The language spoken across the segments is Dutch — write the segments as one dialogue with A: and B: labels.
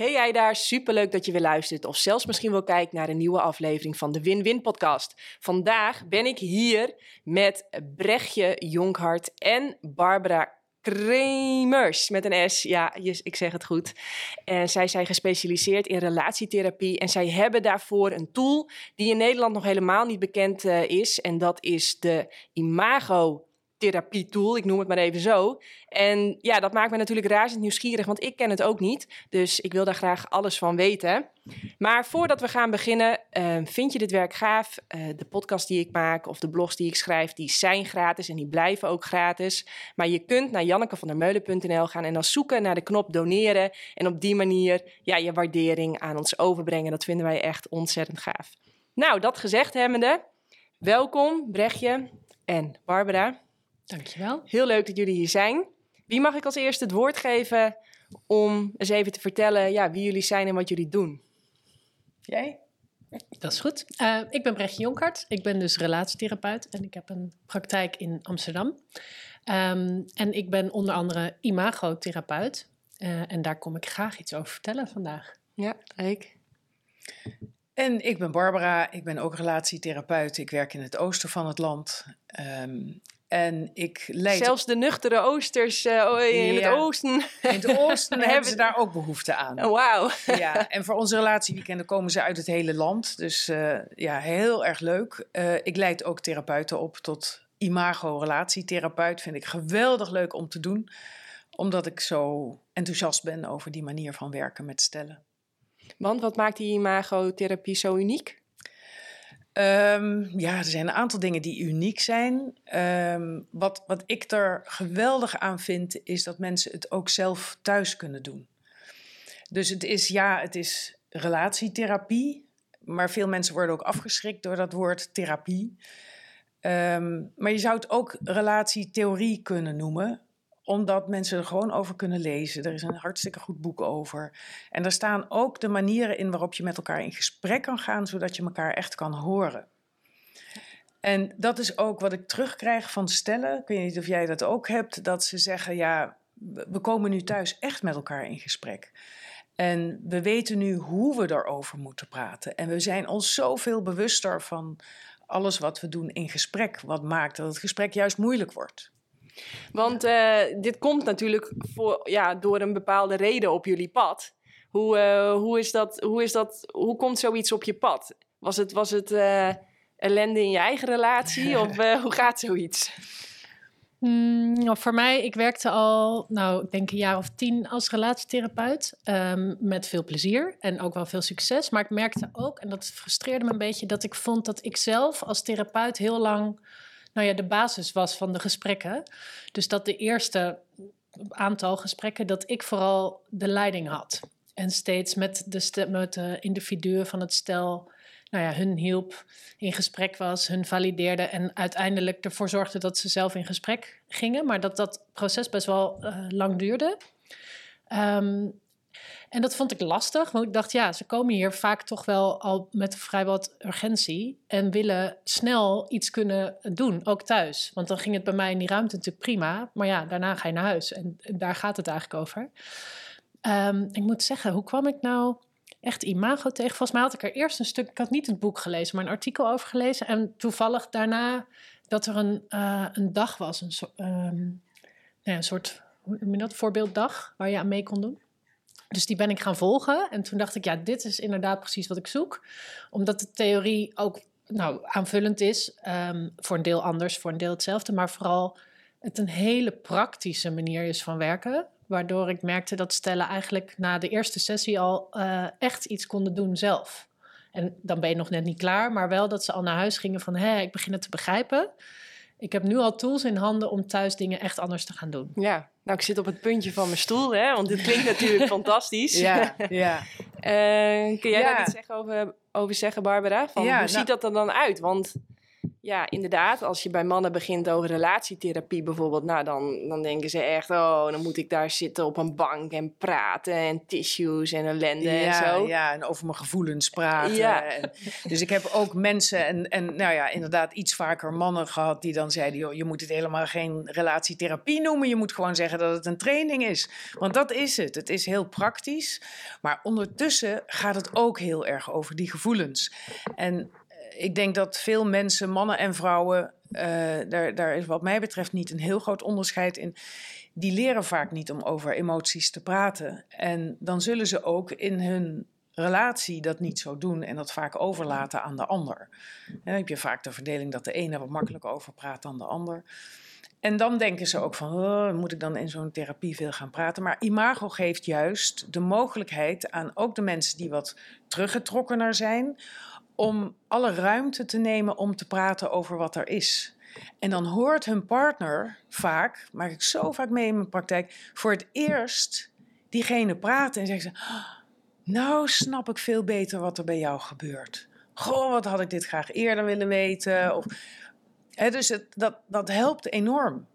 A: Hey jij daar, superleuk dat je weer luistert of zelfs misschien wel kijkt naar een nieuwe aflevering van de Win-Win podcast. Vandaag ben ik hier met Brechtje Jonkhart en Barbara Kremers met een S. Ja, ik zeg het goed. En zij zijn gespecialiseerd in relatietherapie en zij hebben daarvoor een tool die in Nederland nog helemaal niet bekend uh, is en dat is de Imago therapietool, ik noem het maar even zo. En ja, dat maakt me natuurlijk razend nieuwsgierig, want ik ken het ook niet. Dus ik wil daar graag alles van weten. Maar voordat we gaan beginnen, uh, vind je dit werk gaaf? Uh, de podcast die ik maak of de blogs die ik schrijf, die zijn gratis en die blijven ook gratis. Maar je kunt naar jannekevandermeulen.nl gaan en dan zoeken naar de knop doneren. En op die manier ja, je waardering aan ons overbrengen. Dat vinden wij echt ontzettend gaaf. Nou, dat gezegd hebbende, welkom Brechtje en Barbara.
B: Dankjewel.
A: Heel leuk dat jullie hier zijn. Wie mag ik als eerste het woord geven om eens even te vertellen ja, wie jullie zijn en wat jullie doen?
B: Jij? Dat is goed. Uh, ik ben Brechtje Jonkart. Ik ben dus relatietherapeut en ik heb een praktijk in Amsterdam. Um, en ik ben onder andere imagotherapeut. Uh, en daar kom ik graag iets over vertellen vandaag.
A: Ja, ik.
C: En ik ben Barbara, ik ben ook relatietherapeut. Ik werk in het oosten van het land. Um, en ik leid...
A: Zelfs de nuchtere oosters uh, in het oosten.
C: In het oosten hebben ze daar ook behoefte aan.
A: Oh, Wauw.
C: Ja, en voor onze relatieweekenden komen ze uit het hele land. Dus uh, ja, heel erg leuk. Uh, ik leid ook therapeuten op tot imago-relatietherapeut. Vind ik geweldig leuk om te doen. Omdat ik zo enthousiast ben over die manier van werken met stellen.
A: Want wat maakt die imagotherapie zo uniek?
C: Um, ja, er zijn een aantal dingen die uniek zijn. Um, wat, wat ik er geweldig aan vind, is dat mensen het ook zelf thuis kunnen doen. Dus het is, ja, het is relatietherapie, maar veel mensen worden ook afgeschrikt door dat woord therapie. Um, maar je zou het ook relatietheorie kunnen noemen, omdat mensen er gewoon over kunnen lezen. Er is een hartstikke goed boek over. En daar staan ook de manieren in waarop je met elkaar in gesprek kan gaan, zodat je elkaar echt kan horen. En dat is ook wat ik terugkrijg van stellen. Ik weet niet of jij dat ook hebt, dat ze zeggen: ja, we komen nu thuis echt met elkaar in gesprek. En we weten nu hoe we erover moeten praten. En we zijn ons zoveel bewuster van alles wat we doen in gesprek, wat maakt dat het gesprek juist moeilijk wordt.
A: Want uh, dit komt natuurlijk voor, ja, door een bepaalde reden op jullie pad. Hoe, uh, hoe, is dat, hoe, is dat, hoe komt zoiets op je pad? Was het, was het uh, ellende in je eigen relatie of hoe gaat zoiets?
B: Mm, nou, voor mij, ik werkte al, nou, ik denk een jaar of tien als relatietherapeut. Um, met veel plezier en ook wel veel succes. Maar ik merkte ook, en dat frustreerde me een beetje, dat ik vond dat ik zelf als therapeut heel lang nou ja, de basis was van de gesprekken. Dus dat de eerste aantal gesprekken dat ik vooral de leiding had. En steeds met de, met individuen van het stel, nou ja, hun hielp, in gesprek was, hun valideerde en uiteindelijk ervoor zorgde dat ze zelf in gesprek gingen. Maar dat dat proces best wel uh, lang duurde. Um, en dat vond ik lastig, want ik dacht, ja, ze komen hier vaak toch wel al met vrij wat urgentie en willen snel iets kunnen doen, ook thuis. Want dan ging het bij mij in die ruimte natuurlijk prima, maar ja, daarna ga je naar huis en, daar gaat het eigenlijk over. Um, ik moet zeggen, hoe kwam ik nou echt imago tegen? Volgens mij had ik er eerst een stuk, ik had niet het boek gelezen, maar een artikel over gelezen. En toevallig daarna dat er een, uh, een dag was, een, so, um, ja, een soort, hoe noem je dat, voorbeelddag, waar je aan mee kon doen. Dus die ben ik gaan volgen. En toen dacht ik, ja, dit is inderdaad precies wat ik zoek. Omdat de theorie ook nou, aanvullend is. Um, voor een deel anders, voor een deel hetzelfde. Maar vooral het een hele praktische manier is van werken. Waardoor ik merkte dat stellen eigenlijk na de eerste sessie al uh, echt iets konden doen zelf. En dan ben je nog net niet klaar, maar wel dat ze al naar huis gingen van... hé, ik begin het te begrijpen. Ik heb nu al tools in handen om thuis dingen echt anders te gaan doen.
A: Ja, nou, ik zit op het puntje van mijn stoel, hè, want dit klinkt natuurlijk fantastisch.
C: Ja, ja.
A: Uh, kun jij ja. daar iets zeggen over, over zeggen, Barbara? Van, ja, hoe nou, ziet dat er dan uit? Want Ja, inderdaad. Als je bij mannen begint over relatietherapie bijvoorbeeld, nou dan, dan denken ze echt, oh, dan moet ik daar zitten op een bank en praten en tissues en ellende en zo.
C: Ja, en over mijn gevoelens praten.
A: Ja.
C: En, dus ik heb ook mensen en, en nou ja, inderdaad iets vaker mannen gehad die dan zeiden, joh, je moet het helemaal geen relatietherapie noemen, je moet gewoon zeggen dat het een training is. Want dat is het. Het is heel praktisch, maar ondertussen gaat het ook heel erg over die gevoelens. En ik denk dat veel mensen, mannen en vrouwen, uh, daar, daar is wat mij betreft niet een heel groot onderscheid in. Die leren vaak niet om over emoties te praten. En dan zullen ze ook in hun relatie dat niet zo doen en dat vaak overlaten aan de ander. En dan heb je vaak de verdeling dat de ene wat makkelijker over praat dan de ander. En dan denken ze ook van, oh, moet ik dan in zo'n therapie veel gaan praten? Maar Imago geeft juist de mogelijkheid aan ook de mensen die wat teruggetrokkener zijn, om alle ruimte te nemen om te praten over wat er is. En dan hoort hun partner vaak, maak ik zo vaak mee in mijn praktijk, voor het eerst diegene praten en zeggen ze: "Ah, Nou, snap ik veel beter wat er bij jou gebeurt. Goh, wat had ik dit graag eerder willen weten. Of, hè, dus het, dat, dat helpt enorm.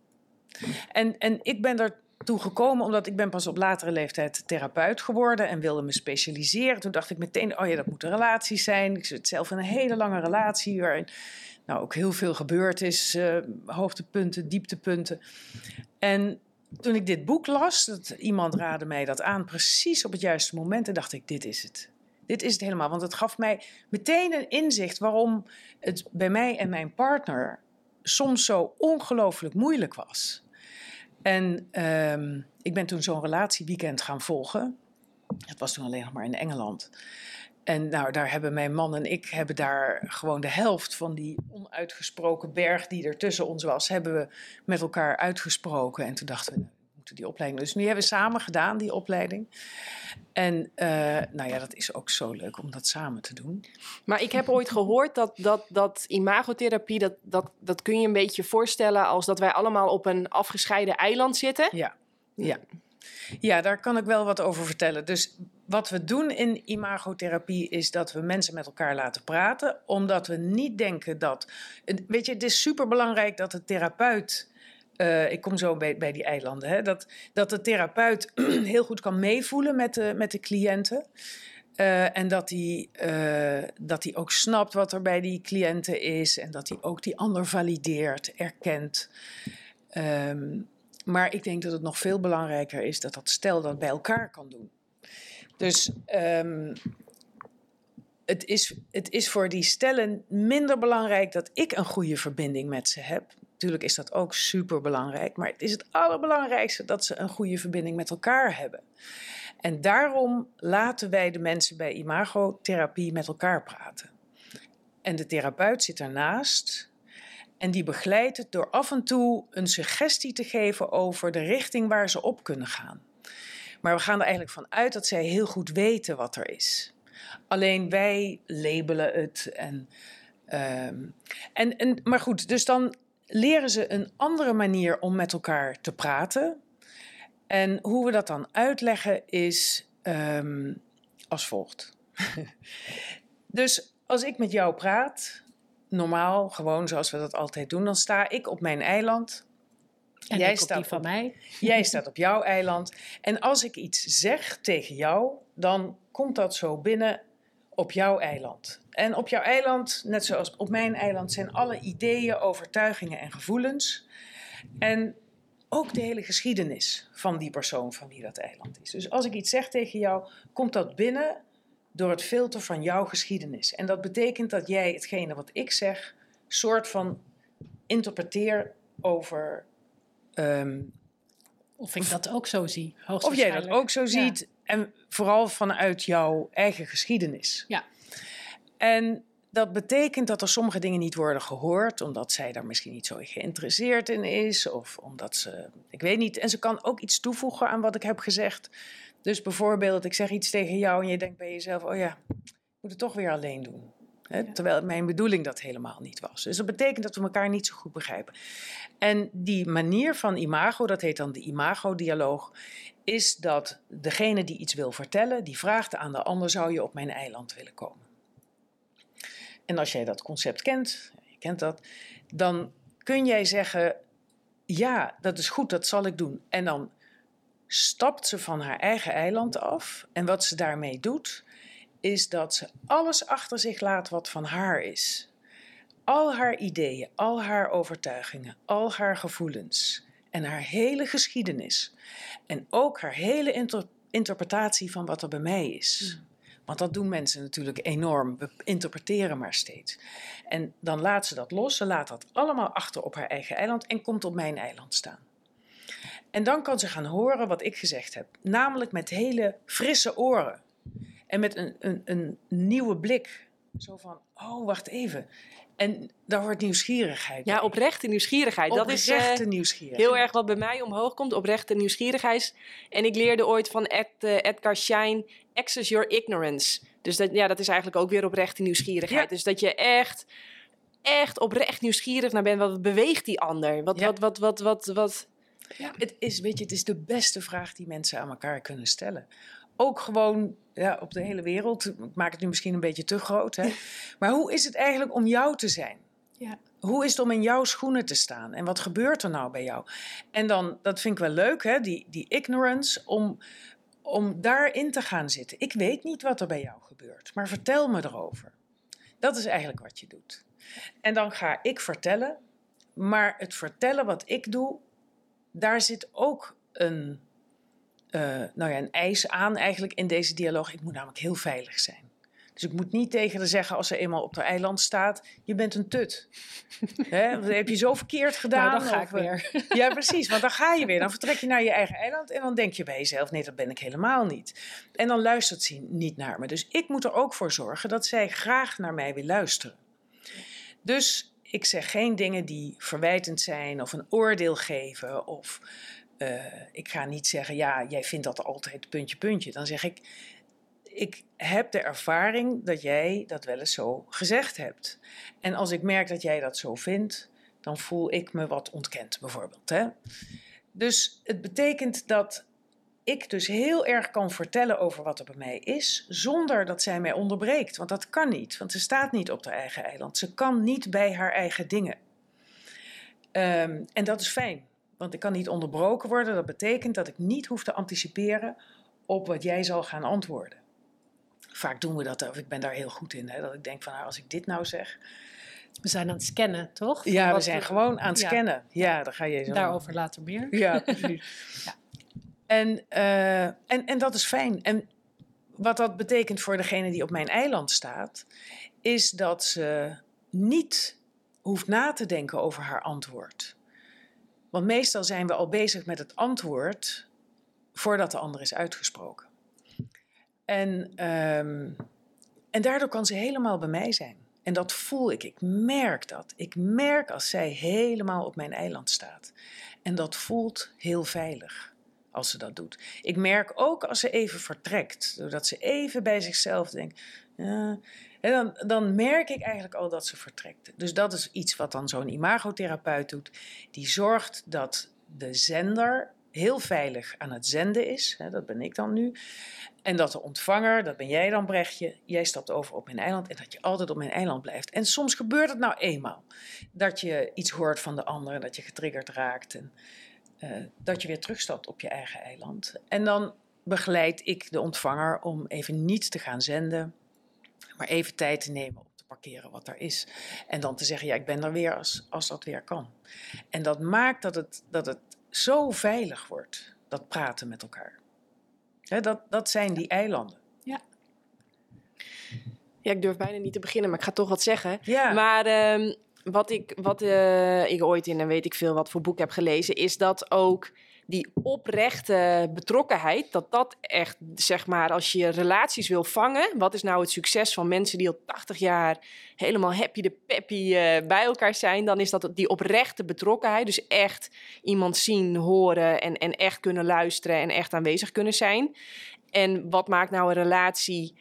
C: En, en ik ben er toe gekomen omdat ik ben pas op latere leeftijd therapeut geworden en wilde me specialiseren. Toen dacht ik meteen, oh ja, dat moeten relaties zijn. Ik zit zelf in een hele lange relatie waarin nou, ook heel veel gebeurd is. Uh, hoogtepunten, dieptepunten. En toen ik dit boek las, dat, iemand raadde mij dat aan precies op het juiste moment. En dacht ik, dit is het. Dit is het helemaal. Want het gaf mij meteen een inzicht waarom het bij mij en mijn partner soms zo ongelooflijk moeilijk was. En um, ik ben toen zo'n relatieweekend gaan volgen. Het was toen alleen nog maar in Engeland. En nou, daar hebben mijn man en ik hebben daar gewoon de helft van die onuitgesproken berg die er tussen ons was, hebben we met elkaar uitgesproken. En toen dachten we, nou, we moeten die opleiding. Dus nu hebben we samen gedaan, die opleiding. En uh, nou ja, dat is ook zo leuk om dat samen te doen.
A: Maar ik heb ooit gehoord dat, dat, dat imagotherapie, dat, dat, dat kun je een beetje voorstellen als dat wij allemaal op een afgescheiden eiland zitten.
C: Ja, ja. Ja, daar kan ik wel wat over vertellen. Dus wat we doen in imagotherapie is dat we mensen met elkaar laten praten, omdat we niet denken dat. Weet je, het is super belangrijk dat de therapeut. Uh, ik kom zo bij, bij die eilanden. Hè, dat, dat de therapeut heel goed kan meevoelen met de, met de cliënten. Uh, en dat hij, uh, dat ook snapt wat er bij die cliënten is. En dat hij ook die ander valideert, erkent. Um, maar ik denk dat het nog veel belangrijker is dat dat stel dat bij elkaar kan doen. Dus um, het, is, het is voor die stellen minder belangrijk dat ik een goede verbinding met ze heb. Natuurlijk is dat ook super belangrijk, maar het is het allerbelangrijkste dat ze een goede verbinding met elkaar hebben. En daarom laten wij de mensen bij imagotherapie met elkaar praten. En de therapeut zit ernaast en die begeleidt het door af en toe een suggestie te geven over de richting waar ze op kunnen gaan. Maar we gaan er eigenlijk van uit dat zij heel goed weten wat er is. Alleen wij labelen het. En, um, en, en, maar goed, dus dan leren ze een andere manier om met elkaar te praten. En hoe we dat dan uitleggen is um, als volgt. dus als ik met jou praat, normaal, gewoon zoals we dat altijd doen, dan sta ik op mijn eiland.
B: En jij staat die van op, mij.
C: Jij staat op jouw eiland. En als ik iets zeg tegen jou, dan komt dat zo binnen op jouw eiland. En op jouw eiland, net zoals op mijn eiland, zijn alle ideeën, overtuigingen en gevoelens. En ook de hele geschiedenis van die persoon van wie dat eiland is. Dus als ik iets zeg tegen jou, komt dat binnen door het filter van jouw geschiedenis. En dat betekent dat jij hetgene wat ik zeg, soort van interpreteer over. Um,
B: of ik dat ook zo zie.
C: Of jij dat ook zo ziet. En vooral vanuit jouw eigen geschiedenis.
B: Ja.
C: En dat betekent dat er sommige dingen niet worden gehoord, omdat zij daar misschien niet zo geïnteresseerd in is, of omdat ze, ik weet niet, en ze kan ook iets toevoegen aan wat ik heb gezegd. Dus bijvoorbeeld, ik zeg iets tegen jou en je denkt bij jezelf: oh ja, ik moet het toch weer alleen doen. Terwijl mijn bedoeling dat helemaal niet was. Dus dat betekent dat we elkaar niet zo goed begrijpen. En die manier van imago, dat heet dan de imago-dialoog, is dat degene die iets wil vertellen, die vraagt aan de ander: zou je op mijn eiland willen komen? En als jij dat concept kent, je kent dat. Dan kun jij zeggen, ja, dat is goed, dat zal ik doen. En dan stapt ze van haar eigen eiland af. En wat ze daarmee doet, is dat ze alles achter zich laat wat van haar is. Al haar ideeën, al haar overtuigingen, al haar gevoelens en haar hele geschiedenis. En ook haar hele interpretatie van wat er bij mij is. Hmm. Want dat doen mensen natuurlijk enorm. We interpreteren maar steeds. En dan laat ze dat los. Ze laat dat allemaal achter op haar eigen eiland en komt op mijn eiland staan. En dan kan ze gaan horen wat ik gezegd heb. Namelijk met hele frisse oren. En met een, een, een nieuwe blik. Zo van, oh, wacht even. En daar wordt nieuwsgierigheid.
A: Ja, oprechte nieuwsgierigheid.
C: Oprechte
A: dat
C: is uh, nieuwsgierigheid.
A: heel erg wat bij mij omhoog komt. Oprechte nieuwsgierigheid. En ik leerde ooit van Ed, uh, Edgar Schein, access your ignorance. Dus dat, ja, dat is eigenlijk ook weer oprechte nieuwsgierigheid. Dus dat je echt, echt oprecht nieuwsgierig naar bent. Wat beweegt die ander? Wat, wat, wat, wat, wat, wat,
C: ja. Het is, weet je, het is de beste vraag die mensen aan elkaar kunnen stellen. Ook gewoon ja, op de hele wereld. Ik maak het nu misschien een beetje te groot. Hè? Maar hoe is het eigenlijk om jou te zijn? Ja. Hoe is het om in jouw schoenen te staan? En wat gebeurt er nou bij jou? En dan, dat vind ik wel leuk, hè? Die, die ignorance, om, om daarin te gaan zitten. Ik weet niet wat er bij jou gebeurt, maar vertel me erover. Dat is eigenlijk wat je doet. En dan ga ik vertellen, maar het vertellen wat ik doe, daar zit ook een, uh, nou ja, een eis aan eigenlijk in deze dialoog. Ik moet namelijk heel veilig zijn. Dus ik moet niet tegen haar zeggen als ze eenmaal op haar eiland staat: je bent een tut. Hè? Dat heb je zo verkeerd gedaan.
B: Nou, dan ga ik eh, weer.
C: Ja, precies. Want dan ga je weer. Dan vertrek je naar je eigen eiland en dan denk je bij jezelf: nee, dat ben ik helemaal niet. En dan luistert ze niet naar me. Dus ik moet er ook voor zorgen dat zij graag naar mij wil luisteren. Dus ik zeg geen dingen die verwijtend zijn of een oordeel geven. Of uh, ik ga niet zeggen, ja, jij vindt dat altijd puntje, puntje. Dan zeg ik, ik heb de ervaring dat jij dat wel eens zo gezegd hebt. En als ik merk dat jij dat zo vindt, dan voel ik me wat ontkend, bijvoorbeeld. Hè? Dus het betekent dat ik dus heel erg kan vertellen over wat er bij mij is, zonder dat zij mij onderbreekt. Want dat kan niet, want ze staat niet op haar eigen eiland. Ze kan niet bij haar eigen dingen. Um, en dat is fijn, want ik kan niet onderbroken worden. Dat betekent dat ik niet hoef te anticiperen op wat jij zal gaan antwoorden. Vaak doen we dat, of ik ben daar heel goed in, hè, dat ik denk van nou, als ik dit nou zeg.
B: We zijn aan het scannen, toch?
C: Ja, we zijn gewoon aan het scannen. Ja, daar ga je zo.
B: Daarover later meer.
C: Ja, precies. ja. En, uh, en, en dat is fijn. En wat dat betekent voor degene die op mijn eiland staat, is dat ze niet hoeft na te denken over haar antwoord. Want meestal zijn we al bezig met het antwoord voordat de ander is uitgesproken. En, um, en daardoor kan ze helemaal bij mij zijn. En dat voel ik. Ik merk dat. Ik merk als zij helemaal op mijn eiland staat. En dat voelt heel veilig als ze dat doet. Ik merk ook als ze even vertrekt, doordat ze even bij zichzelf denkt. Ja, dan, dan merk ik eigenlijk al dat ze vertrekt. Dus dat is iets wat dan zo'n imagotherapeut doet. Die zorgt dat de zender heel veilig aan het zenden is. Dat ben ik dan nu. En dat de ontvanger, dat ben jij dan Brechtje, jij stapt over op mijn eiland en dat je altijd op mijn eiland blijft. En soms gebeurt het nou eenmaal. Dat je iets hoort van de ander en dat je getriggerd raakt. En, uh, dat je weer terugstapt op je eigen eiland. En dan begeleid ik de ontvanger om even niet te gaan zenden, maar even tijd te nemen om te parkeren wat er is. En dan te zeggen, ja, ik ben er weer als, als dat weer kan. En dat maakt dat het, dat het zo veilig wordt, dat praten met elkaar. dat, dat zijn die eilanden.
A: Ja. Ja, ik durf bijna niet te beginnen, maar ik ga toch wat zeggen. Ja. Maar uh, wat ik, wat, uh, ik ooit in en weet ik veel wat voor boek heb gelezen, is dat ook die oprechte betrokkenheid, dat dat echt, zeg maar, als je relaties wil vangen, wat is nou het succes van mensen die al 80 jaar helemaal happy de peppy uh, bij elkaar zijn, dan is dat die oprechte betrokkenheid. Dus echt iemand zien, horen en, en echt kunnen luisteren en echt aanwezig kunnen zijn. En wat maakt nou een relatie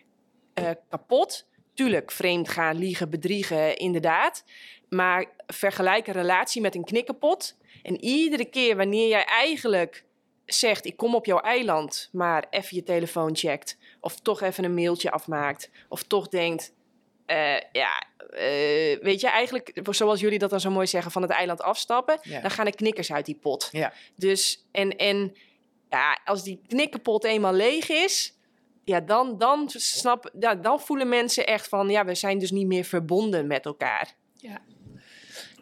A: uh, kapot? Tuurlijk, vreemd gaan, liegen, bedriegen, inderdaad. Maar vergelijk een relatie met een knikkenpot. En iedere keer wanneer jij eigenlijk zegt: Ik kom op jouw eiland, maar even je telefoon checkt. Of toch even een mailtje afmaakt. Of toch denkt: eh, ja, eh, weet je, eigenlijk, zoals jullie dat dan zo mooi zeggen, van het eiland afstappen,
C: Ja.
A: dan gaan de knikkers uit die pot.
C: Ja.
A: Dus, en, en ja, als die knikkerpot eenmaal leeg is, ja, dan, dan, snap, ja, dan voelen mensen echt van, ja, we zijn dus niet meer verbonden met elkaar.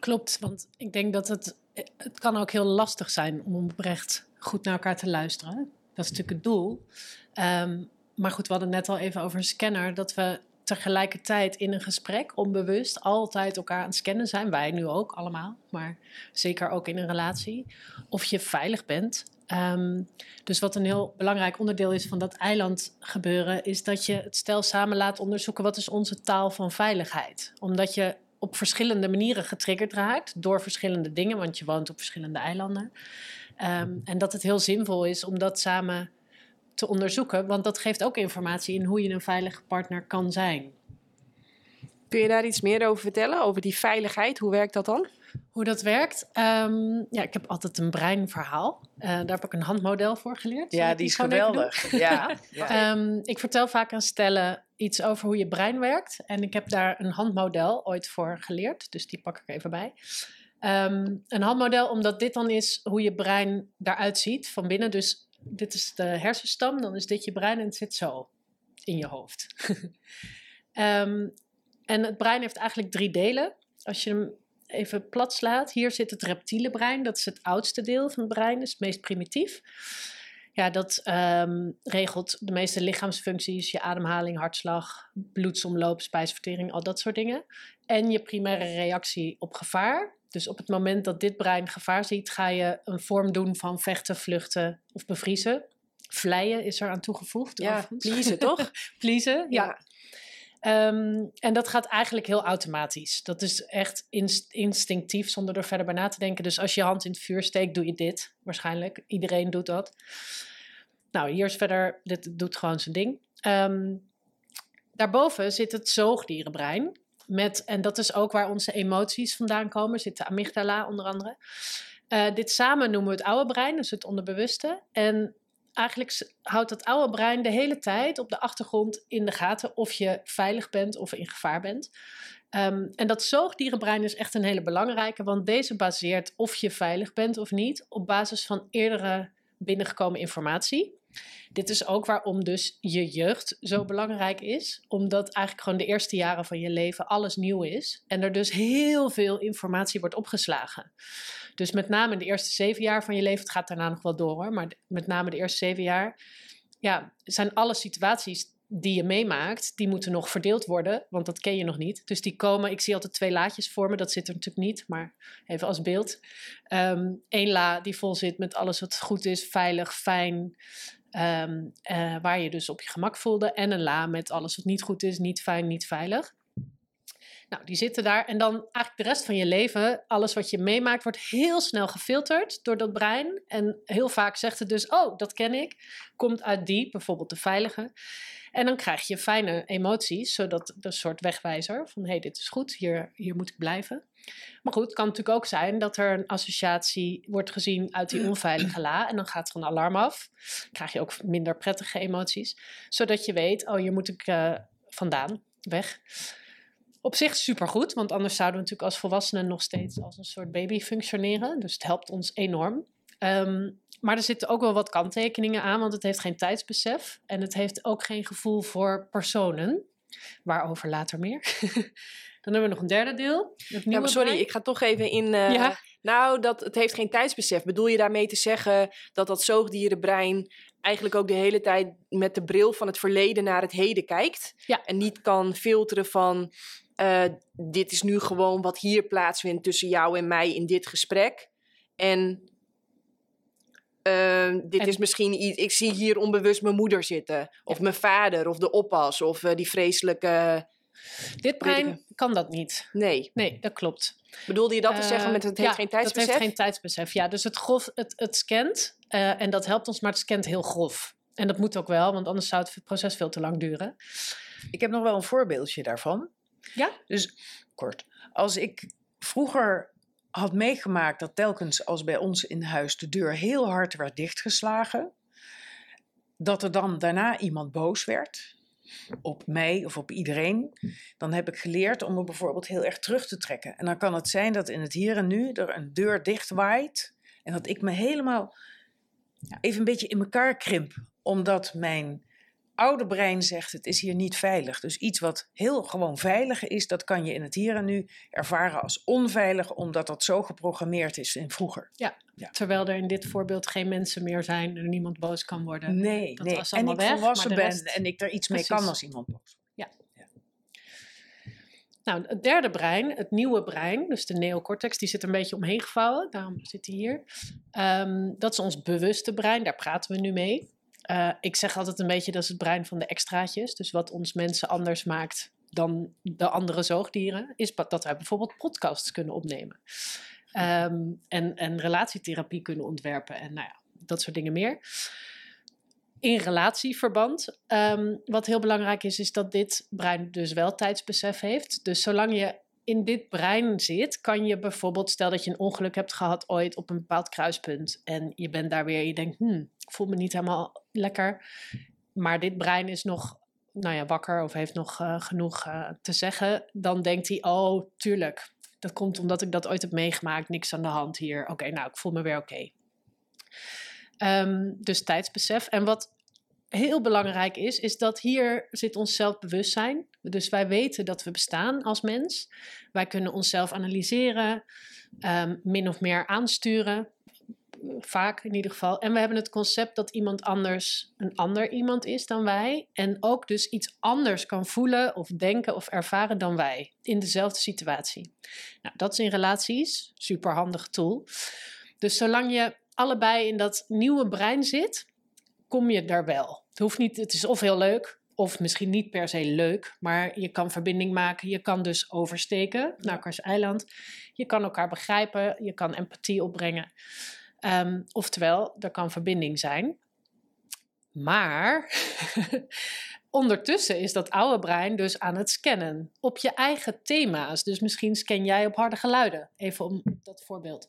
B: Klopt, want ik denk dat het, het kan ook heel lastig zijn om oprecht goed naar elkaar te luisteren. Dat is natuurlijk het doel. Ehm, maar goed, we hadden net al even over een scanner, dat we tegelijkertijd in een gesprek onbewust altijd elkaar aan het scannen zijn. Wij nu ook allemaal, maar zeker ook in een relatie. Of je veilig bent. Ehm, dus wat een heel belangrijk onderdeel is van dat eiland gebeuren, is dat je het stel samen laat onderzoeken wat is onze taal van veiligheid. Omdat je op verschillende manieren getriggerd raakt door verschillende dingen, want je woont op verschillende eilanden. Ehm, en dat het heel zinvol is om dat samen te onderzoeken, want dat geeft ook informatie in hoe je een veilige partner kan zijn.
A: Kun je daar iets meer over vertellen, over die veiligheid? Hoe werkt dat dan?
B: Hoe dat werkt? Ehm, ja, ik heb altijd een breinverhaal. Eh, daar heb ik een handmodel voor geleerd.
C: Ja, die is geweldig. Ja, ja.
B: Ehm, ik vertel vaak aan stellen iets over hoe je brein werkt. En ik heb daar een handmodel ooit voor geleerd. Dus die pak ik even bij. Ehm, een handmodel, omdat dit dan is hoe je brein daaruit ziet van binnen. Dus dit is de hersenstam, dan is dit je brein en het zit zo in je hoofd. Ehm, en het brein heeft eigenlijk drie delen. Als je hem even plat slaat, hier zit het reptiele brein. Dat is het oudste deel van het brein, is het meest primitief. Ja, dat ehm, regelt de meeste lichaamsfuncties, je ademhaling, hartslag, bloedsomloop, spijsvertering, al dat soort dingen. En je primaire reactie op gevaar. Dus op het moment dat dit brein gevaar ziet, ga je een vorm doen van vechten, vluchten of bevriezen. Vleien is er aan toegevoegd.
A: Ja, pleasen, toch?
B: Pleasen, ja. Ehm, en dat gaat eigenlijk heel automatisch. Dat is echt inst- instinctief, zonder er verder bij na te denken. Dus als je hand in het vuur steekt, doe je dit waarschijnlijk. Iedereen doet dat. Nou, hier is verder, dit doet gewoon zijn ding. Ehm, daarboven zit het zoogdierenbrein. Met, en dat is ook waar onze emoties vandaan komen. Zit de amygdala onder andere. Eh, dit samen noemen we het oude brein, dus het onderbewuste. En eigenlijk houdt dat oude brein de hele tijd op de achtergrond in de gaten of je veilig bent of in gevaar bent. Ehm, en dat zoogdierenbrein is echt een hele belangrijke, want deze baseert of je veilig bent of niet op basis van eerdere binnengekomen informatie. Dit is ook waarom dus je jeugd zo belangrijk is, omdat eigenlijk gewoon de eerste jaren van je leven alles nieuw is en er dus heel veel informatie wordt opgeslagen. Dus met name de eerste zeven jaar van je leven, het gaat daarna nog wel door hoor, maar met name de eerste zeven jaar, ja, zijn alle situaties die je meemaakt, die moeten nog verdeeld worden, want dat ken je nog niet. Dus die komen, ik zie altijd twee laadjes voor me, dat zit er natuurlijk niet, maar even als beeld. Eén la die vol zit met alles wat goed is, veilig, fijn, ehm, eh, waar je dus op je gemak voelde. En een la met alles wat niet goed is, niet fijn, niet veilig. Nou, die zitten daar. En dan eigenlijk de rest van je leven, alles wat je meemaakt, wordt heel snel gefilterd door dat brein. En heel vaak zegt het dus, oh, dat ken ik. Komt uit die, bijvoorbeeld de veilige. En dan krijg je fijne emoties, zodat een soort wegwijzer van, hé, hey, dit is goed, hier, hier moet ik blijven. Maar goed, het kan natuurlijk ook zijn dat er een associatie wordt gezien uit die onveilige la. En dan gaat er een alarm af. Dan krijg je ook minder prettige emoties. Zodat je weet, oh, hier moet ik eh, vandaan, weg. Op zich supergoed, want anders zouden we natuurlijk als volwassenen nog steeds als een soort baby functioneren. Dus het helpt ons enorm. Ehm, maar er zitten ook wel wat kanttekeningen aan, want het heeft geen tijdsbesef. En het heeft ook geen gevoel voor personen. Waarover later meer. Dan hebben we nog een derde deel.
A: Ja, maar sorry, ik ga toch even in. eh,
B: Ja.
A: Nou, dat, het heeft geen tijdsbesef. Bedoel je daarmee te zeggen dat dat zoogdierenbrein eigenlijk ook de hele tijd met de bril van het verleden naar het heden kijkt?
B: Ja.
A: En niet kan filteren van. Eh, dit is nu gewoon wat hier plaatsvindt tussen jou en mij in dit gesprek. En eh, dit
B: En-
A: is misschien iets. Ik zie hier onbewust mijn moeder zitten. Of mijn vader, of de oppas, of eh, die vreselijke.
B: Dit brein kan dat niet.
A: Nee.
B: Nee, dat klopt.
A: Bedoelde je dat te zeggen met het heeft
B: ja,
A: geen
B: Dat
A: tijdsbesef?
B: heeft geen tijdsbesef. Ja, dus het, grof, het, het scant eh, en dat helpt ons, maar het scant heel grof. En dat moet ook wel, want anders zou het proces veel te lang duren.
C: Ik heb nog wel een voorbeeldje daarvan.
B: Ja?
C: Dus kort. Als ik vroeger had meegemaakt dat telkens als bij ons in huis de deur heel hard werd dichtgeslagen, dat er dan daarna iemand boos werd. op mij of op iedereen, dan heb ik geleerd om me bijvoorbeeld heel erg terug te trekken. En dan kan het zijn dat in het hier en nu er een deur dicht waait en dat ik me helemaal even een beetje in elkaar krimp, omdat mijn oude brein zegt het is hier niet veilig. Dus iets wat heel gewoon veilig is, dat kan je in het hier en nu ervaren als onveilig, omdat dat zo geprogrammeerd is in vroeger.
B: Ja,
C: Ja.
B: terwijl er in dit voorbeeld geen mensen meer zijn en niemand boos kan worden.
C: Nee,
B: Dat
C: nee.
B: was
C: En
B: allemaal
C: ik
B: weg,
C: volwassen ben
B: rest-
C: en ik er iets mee kan als iemand boos wordt.
B: Nou, het derde brein, het nieuwe brein, dus de neocortex, die zit een beetje omheen gevouwen. Daarom zit hij hier. Ehm, dat is ons bewuste brein, daar praten we nu mee. Eh, ik zeg altijd een beetje, dat is het brein van de extraatjes. Dus wat ons mensen anders maakt dan de andere zoogdieren, is dat wij bijvoorbeeld podcasts kunnen opnemen. Ehm, en, en relatietherapie kunnen ontwerpen en nou ja, dat soort dingen meer. In relatieverband, ehm, wat heel belangrijk is, is dat dit brein dus wel tijdsbesef heeft. Dus zolang je in dit brein zit, kan je bijvoorbeeld, stel dat je een ongeluk hebt gehad ooit op een bepaald kruispunt en je bent daar weer, je denkt, hmm, ik voel me niet helemaal lekker, maar dit brein is nog, nou ja, wakker of heeft nog eh, genoeg eh, te zeggen, dan denkt hij, oh, tuurlijk, dat komt omdat ik dat ooit heb meegemaakt, niks aan de hand hier. Oké, nou, ik voel me weer oké. Ehm, dus tijdsbesef. En wat heel belangrijk is, is dat hier zit ons zelfbewustzijn. Dus wij weten dat we bestaan als mens. Wij kunnen onszelf analyseren, ehm, min of meer aansturen. Vaak in ieder geval. En we hebben het concept dat iemand anders een ander iemand is dan wij. En ook dus iets anders kan voelen of denken of ervaren dan wij. In dezelfde situatie. Nou, dat is in relaties. Super handig tool. Dus zolang je allebei in dat nieuwe brein zit, kom je daar wel. Het hoeft niet, het is of heel leuk, of misschien niet per se leuk, maar je kan verbinding maken. Je kan dus oversteken naar elkaars eiland. Je kan elkaar begrijpen, je kan empathie opbrengen. Ehm, oftewel, er kan verbinding zijn. Maar ondertussen is dat oude brein dus aan het scannen op je eigen thema's. Dus misschien scan jij op harde geluiden. Even om dat voorbeeld.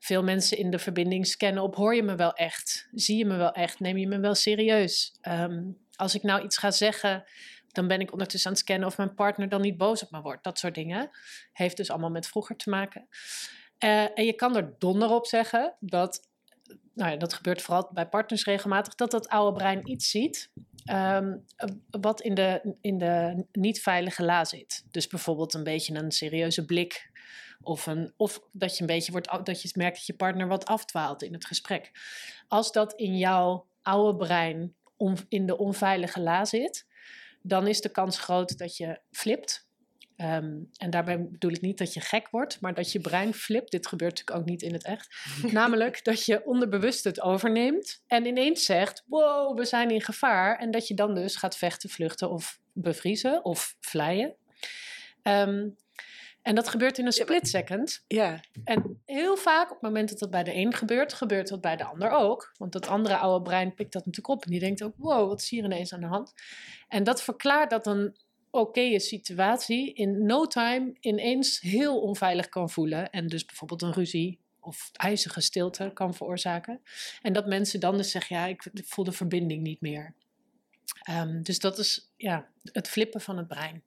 B: Veel mensen in de verbinding scannen op hoor je me wel echt? Zie je me wel echt? Neem je me wel serieus? Ehm, als ik nou iets ga zeggen, dan ben ik ondertussen aan het scannen of mijn partner dan niet boos op me wordt. Dat soort dingen. Heeft dus allemaal met vroeger te maken. Eh, en je kan er donder op zeggen dat, nou ja, dat gebeurt vooral bij partners regelmatig, dat dat oude brein iets ziet ehm, wat in de, in de niet veilige la zit. Dus bijvoorbeeld een beetje een serieuze blik. Of, een, of dat je een beetje wordt, dat je merkt dat je partner wat afdwaalt in het gesprek. Als dat in jouw oude brein in de onveilige la zit, dan is de kans groot dat je flipt. Ehm, en daarbij bedoel ik niet dat je gek wordt, maar dat je brein flipt. Dit gebeurt natuurlijk ook niet in het echt. Namelijk dat je onderbewust het overneemt en ineens zegt: Wow, we zijn in gevaar. En dat je dan dus gaat vechten, vluchten of bevriezen of vlijen. Ehm, en dat gebeurt in een split second.
A: Ja,
B: En heel vaak, op het moment dat dat bij de een gebeurt, gebeurt dat bij de ander ook. Want dat andere oude brein pikt dat natuurlijk op en die denkt ook: wow, wat is hier ineens aan de hand? En dat verklaart dat een oké situatie in no time ineens heel onveilig kan voelen. En dus bijvoorbeeld een ruzie of ijzige stilte kan veroorzaken. En dat mensen dan dus zeggen: ja, ik voel de verbinding niet meer. Ehm, dus dat is ja, het flippen van het brein.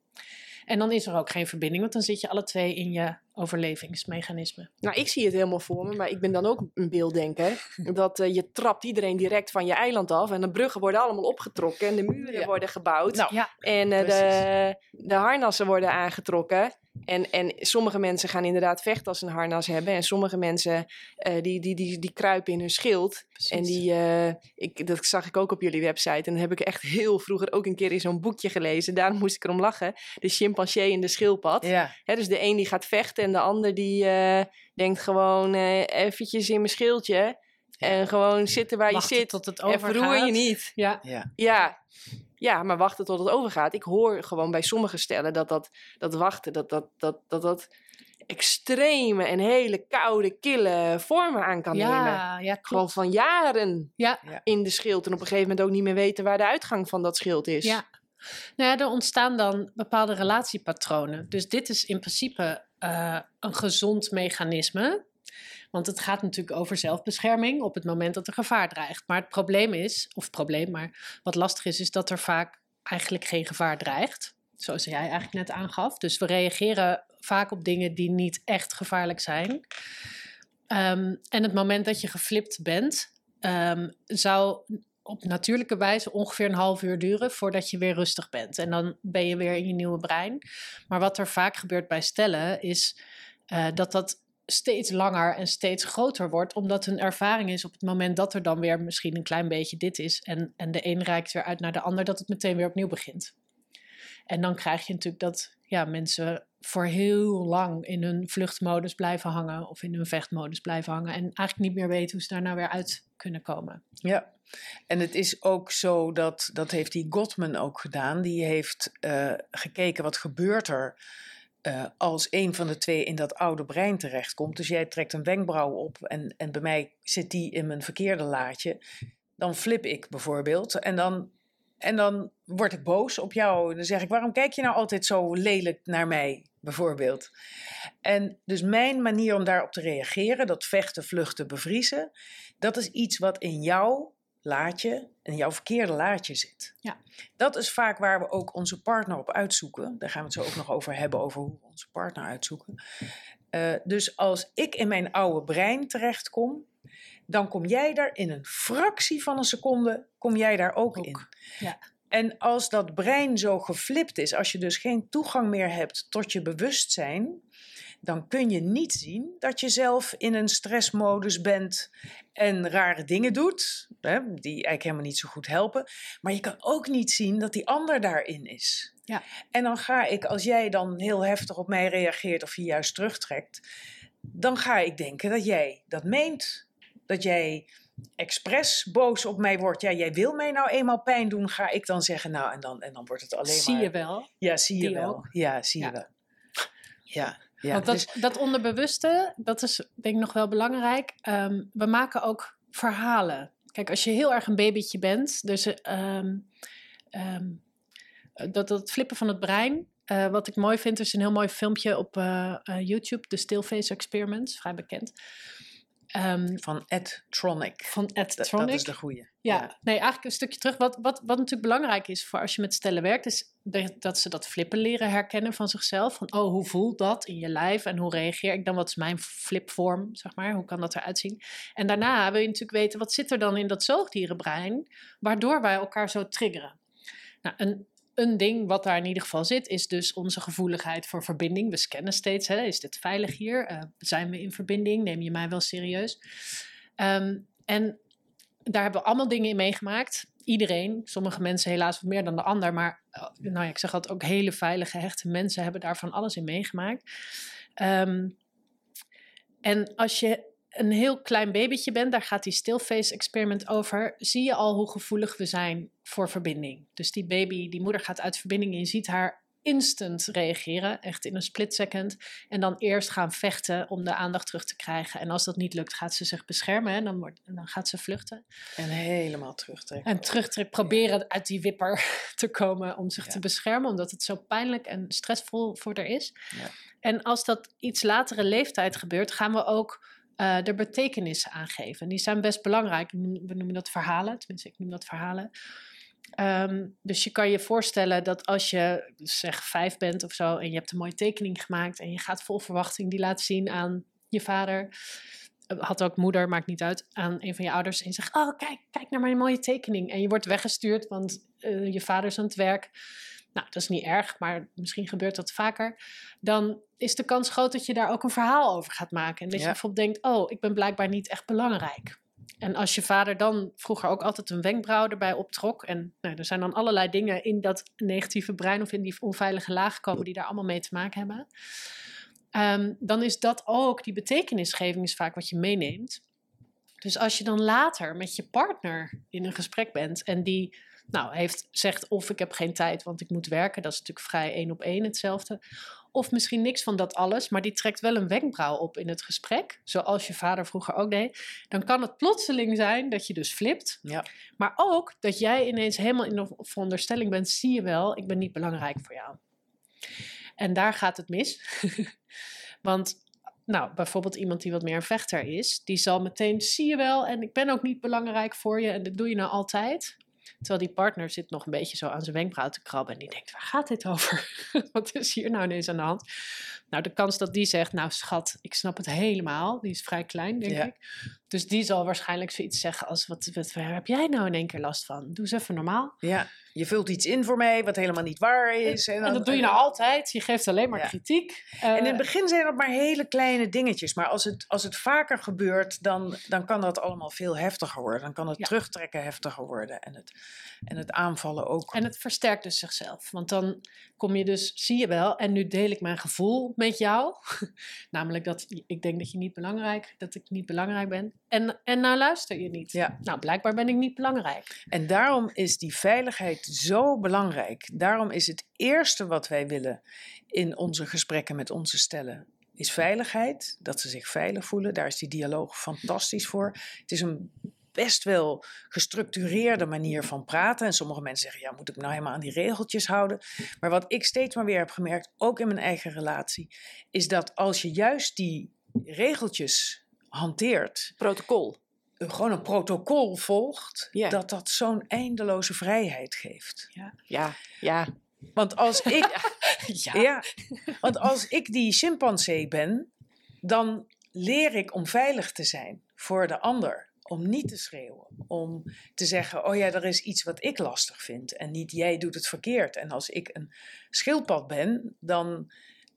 B: En dan is er ook geen verbinding, want dan zit je alle twee in je overlevingsmechanisme.
A: nou ik zie het helemaal voor me, maar ik ben dan ook een beelddenker. Dat eh, je trapt iedereen direct van je eiland af en de bruggen worden allemaal opgetrokken en de muren
C: Ja.
A: worden gebouwd.
C: Nou,
B: Ja,
A: En eh, de, de harnassen worden aangetrokken. En, en sommige mensen gaan inderdaad vechten als ze een harnas hebben. En sommige mensen eh, die, die, die, die kruipen in hun schild. En die, eh, ik, dat zag ik ook op jullie website. En dat heb ik echt heel vroeger ook een keer in zo'n boekje gelezen. Daarom moest ik erom lachen. De chimpansee en de schildpad.
C: Ja,
A: Hè, dus de een die gaat vechten en de ander die eh, denkt gewoon eventjes in mijn schildje. En gewoon zitten waar je zit.
B: tot het
A: En
B: overgaat.
A: verroer je niet.
B: Ja,
C: ja.
A: Ja. Ja, maar wachten tot het overgaat. Ik hoor gewoon bij sommige stellen dat dat, dat wachten, dat dat, dat, dat, dat extreme en hele koude, kille vormen aan kan nemen.
B: ja, ja,
A: Gewoon van jaren
B: Ja,
A: in de schild. En op een gegeven moment ook niet meer weten waar de uitgang van dat schild is.
B: ja. Nou ja, er ontstaan dan bepaalde relatiepatronen. Dus dit is in principe eh, een gezond mechanisme. Want het gaat natuurlijk over zelfbescherming op het moment dat er gevaar dreigt. Maar het probleem is, of probleem, maar wat lastig is, is dat er vaak eigenlijk geen gevaar dreigt. Zoals jij eigenlijk net aangaf. Dus we reageren vaak op dingen die niet echt gevaarlijk zijn. Ehm, en het moment dat je geflipt bent, ehm, zou op natuurlijke wijze ongeveer een half uur duren voordat je weer rustig bent. En dan ben je weer in je nieuwe brein. Maar wat er vaak gebeurt bij stellen is uh, dat dat steeds langer en steeds groter wordt, omdat hun ervaring is op het moment dat er dan weer misschien een klein beetje dit is en, en de een reikt weer uit naar de ander, dat het meteen weer opnieuw begint. En dan krijg je natuurlijk dat ja, mensen voor heel lang in hun vluchtmodus blijven hangen of in hun vechtmodus blijven hangen en eigenlijk niet meer weten hoe ze daar nou weer uit kunnen komen.
C: Ja, en het is ook zo dat, dat heeft die Gottman ook gedaan, die heeft uh, gekeken wat gebeurt er uh, als een van de twee in dat oude brein terechtkomt. Dus jij trekt een wenkbrauw op en, en bij mij zit die in mijn verkeerde laadje. Dan flip ik bijvoorbeeld en dan, en dan word ik boos op jou. Dan zeg ik, waarom kijk je nou altijd zo lelijk naar mij? Bijvoorbeeld. En dus mijn manier om daarop te reageren, dat vechten, vluchten, bevriezen, dat is iets wat in jou laadje en jouw verkeerde laadje zit.
B: Ja.
C: Dat is vaak waar we ook onze partner op uitzoeken. Daar gaan we het zo ook nog over hebben, over hoe we onze partner uitzoeken. Uh, dus als ik in mijn oude brein terechtkom, dan kom jij daar in een fractie van een seconde, kom jij daar ook, ook. in.
B: Ja.
C: En als dat brein zo geflipt is, als je dus geen toegang meer hebt tot je bewustzijn, dan kun je niet zien dat je zelf in een stressmodus bent en rare dingen doet, hè, die eigenlijk helemaal niet zo goed helpen. Maar je kan ook niet zien dat die ander daarin is.
B: Ja.
C: En dan ga ik, als jij dan heel heftig op mij reageert of je juist terugtrekt, dan ga ik denken dat jij dat meent. Dat jij expres boos op mij wordt. Ja, jij wil mij nou eenmaal pijn doen, ga ik dan zeggen. Nou, en dan, en dan wordt het alleen
B: zie
C: maar.
B: Zie je wel.
C: Ja, zie je wel. Ook. Ja, zie je wel. Ja. Ja,
B: Want dat, dus... dat onderbewuste, dat is denk ik nog wel belangrijk. Um, we maken ook verhalen. Kijk, als je heel erg een babytje bent, dus um, um, dat, dat flippen van het brein. Uh, wat ik mooi vind, is een heel mooi filmpje op uh, uh, YouTube, de Stillface Experiments, vrij bekend.
C: Um, van Edtronic.
B: Van Edtronic.
C: Dat, dat is de goede.
B: Ja, ja, nee, eigenlijk een stukje terug. Wat, wat, wat natuurlijk belangrijk is voor als je met stellen werkt, is dat ze dat flippen leren herkennen van zichzelf. Van, oh, hoe voelt dat in je lijf en hoe reageer ik dan? Wat is mijn flipvorm, zeg maar? Hoe kan dat eruit zien? En daarna wil je natuurlijk weten, wat zit er dan in dat zoogdierenbrein, waardoor wij elkaar zo triggeren? Nou, een een ding wat daar in ieder geval zit, is dus onze gevoeligheid voor verbinding. We scannen steeds, hè, is dit veilig hier? Uh, zijn we in verbinding? Neem je mij wel serieus? Um, en daar hebben we allemaal dingen in meegemaakt. Iedereen, sommige mensen helaas wat meer dan de ander, maar nou ja, ik zeg altijd ook hele veilige, hechte mensen hebben daar van alles in meegemaakt. Um, en als je een heel klein babytje bent, daar gaat die stillface experiment over, zie je al hoe gevoelig we zijn voor verbinding. Dus die baby, die moeder gaat uit verbinding en je ziet haar instant reageren, echt in een split second. En dan eerst gaan vechten om de aandacht terug te krijgen. En als dat niet lukt, gaat ze zich beschermen en dan, wordt, dan gaat ze vluchten.
C: En helemaal terugtrekken.
B: En terugtrekken, proberen uit die wipper te komen om zich ja. te beschermen, omdat het zo pijnlijk en stressvol voor haar is.
C: Ja.
B: En als dat iets latere leeftijd gebeurt, gaan we ook uh, er betekenissen aan geven. En die zijn best belangrijk. We noemen dat verhalen, tenminste, ik noem dat verhalen. Um, dus je kan je voorstellen dat als je zeg vijf bent of zo en je hebt een mooie tekening gemaakt en je gaat vol verwachting die laten zien aan je vader, eh, had ook moeder, maakt niet uit, aan een van je ouders en je zegt, oh kijk, kijk naar mijn mooie tekening. En je wordt weggestuurd, want uh, je vader is aan het werk nou, dat is niet erg, maar misschien gebeurt dat vaker, dan is de kans groot dat je daar ook een verhaal over gaat maken. En dat je bijvoorbeeld denkt, oh, ik ben blijkbaar niet echt belangrijk. En als je vader dan vroeger ook altijd een wenkbrauw erbij optrok, en nou, er zijn dan allerlei dingen in dat negatieve brein of in die onveilige laag gekomen die daar allemaal mee te maken hebben, um, dan is dat ook, die betekenisgeving is vaak wat je meeneemt. Dus als je dan later met je partner in een gesprek bent en die nou, heeft, zegt of ik heb geen tijd, want ik moet werken. Dat is natuurlijk vrij één op één hetzelfde. Of misschien niks van dat alles, maar die trekt wel een wenkbrauw op in het gesprek. Zoals je vader vroeger ook deed. Dan kan het plotseling zijn dat je dus flipt.
C: Ja.
B: Maar ook dat jij ineens helemaal in de veronderstelling bent. Zie je wel, ik ben niet belangrijk voor jou. En daar gaat het mis. want nou, bijvoorbeeld iemand die wat meer een vechter is, die zal meteen, zie je wel, en ik ben ook niet belangrijk voor je en dat doe je nou altijd. Terwijl die partner zit nog een beetje zo aan zijn wenkbrauw te krabben. En die denkt, waar gaat dit over? Wat is hier nou ineens aan de hand? Nou, de kans dat die zegt, nou schat, ik snap het helemaal. Die is vrij klein, denk
C: Ja.
B: ik. Dus die zal waarschijnlijk zoiets zeggen als, wat, wat, waar heb jij nou in één keer last van? Doe eens even normaal.
C: Ja, je vult iets in voor mij wat helemaal niet waar is.
B: En
C: dan-
B: dat doe je nou altijd. Je geeft alleen maar
C: Ja.
B: kritiek.
C: En in
B: Eh,
C: het begin zijn dat maar hele kleine dingetjes. Maar als het, als het vaker gebeurt, dan, dan kan dat allemaal veel heftiger worden. Dan kan het
B: Ja.
C: terugtrekken heftiger worden. En het, en het aanvallen ook.
B: En het versterkt dus zichzelf. Want dan kom je dus, zie je wel, en nu deel ik mijn gevoel met jou. Namelijk dat ik denk dat je niet belangrijk, dat ik niet belangrijk ben. En, en nou luister je niet.
C: Ja.
B: Nou, blijkbaar ben ik niet belangrijk.
C: En daarom is die veiligheid zo belangrijk. Daarom is het eerste wat wij willen in onze gesprekken met onze stellen, is veiligheid. Dat ze zich veilig voelen. Daar is die dialoog fantastisch voor. Het is een best wel gestructureerde manier van praten. En sommige mensen zeggen, ja, moet ik nou helemaal aan die regeltjes houden? Maar wat ik steeds maar weer heb gemerkt, ook in mijn eigen relatie, is dat als je juist die regeltjes hanteert,
A: Protocol.
C: een- gewoon een protocol volgt,
A: Ja.
C: dat dat zo'n eindeloze vrijheid geeft.
A: Ja, ja.
C: Want als ik,
B: Ja.
C: ja, want als ik die chimpansee ben, dan leer ik om veilig te zijn voor de ander. Om niet te schreeuwen. Om te zeggen, oh ja, er is iets wat ik lastig vind. En niet jij doet het verkeerd. En als ik een schildpad ben, dan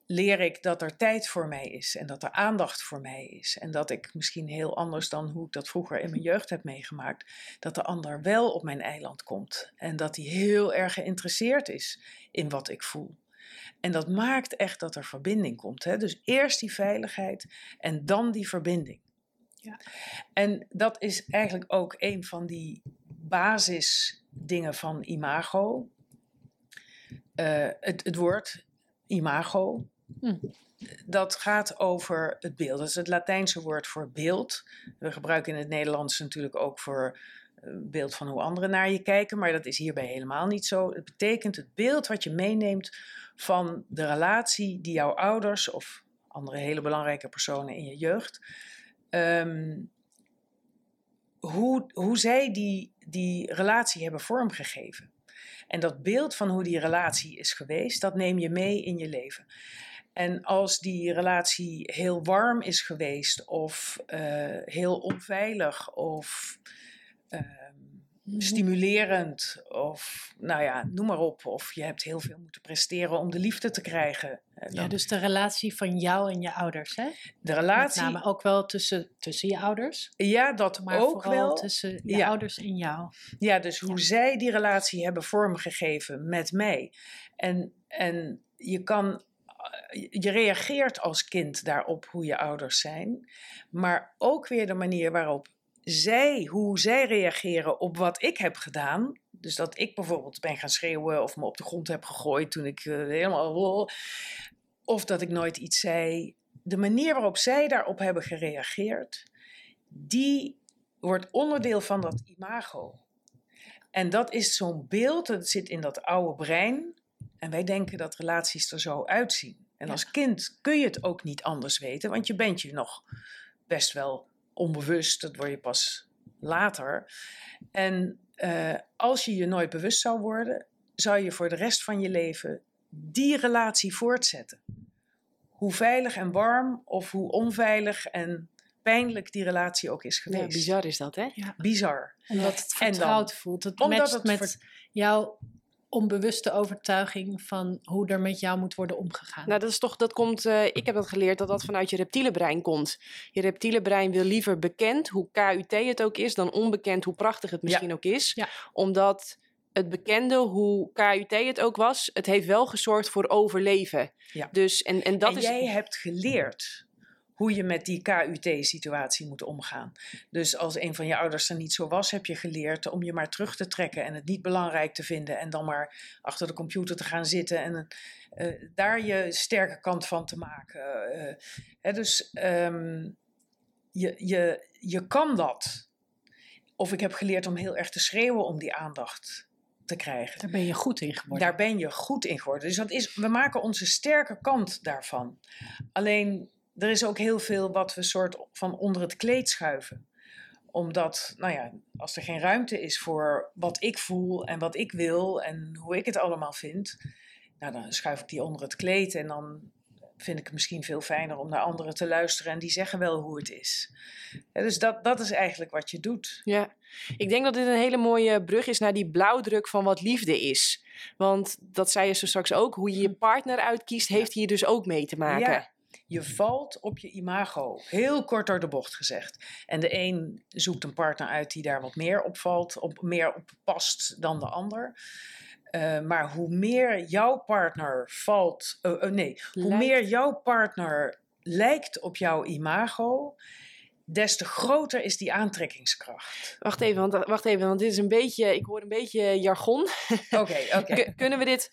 C: leer ik dat er tijd voor mij is. En dat er aandacht voor mij is. En dat ik misschien heel anders dan hoe ik dat vroeger in mijn jeugd heb meegemaakt. Dat de ander wel op mijn eiland komt. En dat hij heel erg geïnteresseerd is in wat ik voel. En dat maakt echt dat er verbinding komt. Hè? Dus eerst die veiligheid en dan die verbinding.
B: Ja.
C: En dat is eigenlijk ook een van die basisdingen van imago. Eh, het, het woord imago,
B: Hm.
C: dat gaat over het beeld. Dat is het Latijnse woord voor beeld. We gebruiken in het Nederlands natuurlijk ook voor eh, beeld van hoe anderen naar je kijken, maar dat is hierbij helemaal niet zo. Het betekent het beeld wat je meeneemt van de relatie die jouw ouders of andere hele belangrijke personen in je jeugd, ehm, hoe, hoe zij die, die relatie hebben vormgegeven. En dat beeld van hoe die relatie is geweest, dat neem je mee in je leven. En als die relatie heel warm is geweest, of eh, heel onveilig, of ehm, stimulerend, of nou ja, noem maar op. Of je hebt heel veel moeten presteren om de liefde te krijgen.
B: Ja, dus de relatie van jou en je ouders, hè?
C: de
B: Met
C: relatie,
B: name ook wel tussen, tussen je ouders,
C: ja, dat
B: maar
C: ook
B: vooral
C: wel.
B: tussen je
C: Ja.
B: ouders en jou.
C: Ja, dus hoe
B: Ja.
C: zij die relatie hebben vormgegeven met mij. En, en je kan, eh, je reageert als kind daarop hoe je ouders zijn. Maar ook weer de manier waarop zij, hoe zij reageren op wat ik heb gedaan. Dus dat ik bijvoorbeeld ben gaan schreeuwen of me op de grond heb gegooid toen ik eh, helemaal. Of dat ik nooit iets zei. De manier waarop zij daarop hebben gereageerd, die wordt onderdeel van dat imago. En dat is zo'n beeld, dat zit in dat oude brein. En wij denken dat relaties er zo uitzien. En
B: Ja.
C: als kind kun je het ook niet anders weten, want je bent je nog best wel onbewust. Dat word je pas later. En eh, als je je nooit bewust zou worden, zou je voor de rest van je leven die relatie voortzetten. Hoe veilig en warm of hoe onveilig en pijnlijk die relatie ook is
A: ja
C: geweest.
A: bizar is dat, hè?
C: Bizar.
B: Omdat het
C: En dan-
B: vertrouwd voelt. Het
C: Omdat
B: matcht
C: het
B: met jouw onbewuste overtuiging van hoe er met jou moet worden omgegaan.
A: Nou, dat is toch, dat komt, eh, ik heb dat geleerd dat dat vanuit je reptiele brein komt. Je reptiele brein wil liever bekend, hoe KUT het ook is, dan onbekend, hoe prachtig het misschien ook is.
B: Ja.
A: Omdat het bekende, hoe KUT het ook was, het heeft wel gezorgd voor overleven.
C: Ja.
A: Dus, en, en dat
C: en
A: is...
C: jij hebt geleerd hoe je met die KUT-situatie moet omgaan. Dus als een van je ouders er niet zo was, heb je geleerd om je maar terug te trekken en het niet belangrijk te vinden en dan maar achter de computer te gaan zitten en eh, daar je sterke kant van te maken. Eh, hè, dus ehm, je, je, je kan dat. Of ik heb geleerd om heel erg te schreeuwen om die aandacht te krijgen.
B: Daar ben je goed in geworden.
C: Daar ben je goed in geworden. Dus dat is, we maken onze sterke kant daarvan. Alleen, er is ook heel veel wat we soort van onder het kleed schuiven. Omdat, nou ja, als er geen ruimte is voor wat ik voel en wat ik wil en hoe ik het allemaal vind, nou, dan schuif ik die onder het kleed en dan vind ik het misschien veel fijner om naar anderen te luisteren en die zeggen wel hoe het is. Ja, dus dat, dat is eigenlijk wat je doet.
A: Ja, ik denk dat dit een hele mooie brug is naar die blauwdruk van wat liefde is. Want dat zei je zo straks ook, hoe je je partner uitkiest, heeft hier dus ook mee te maken.
C: Ja, je valt op je imago, heel kort door de bocht gezegd. En de een zoekt een partner uit die daar wat meer op valt, op, meer op past dan de ander. Uh, maar hoe meer jouw partner valt, uh, uh, nee, hoe
A: Lijkt.
C: meer jouw partner lijkt op jouw imago, des te groter is die aantrekkingskracht.
A: Wacht even, want, wacht even, want dit is een beetje, ik hoor een beetje jargon.
C: Oké, oké.
A: Kunnen we dit,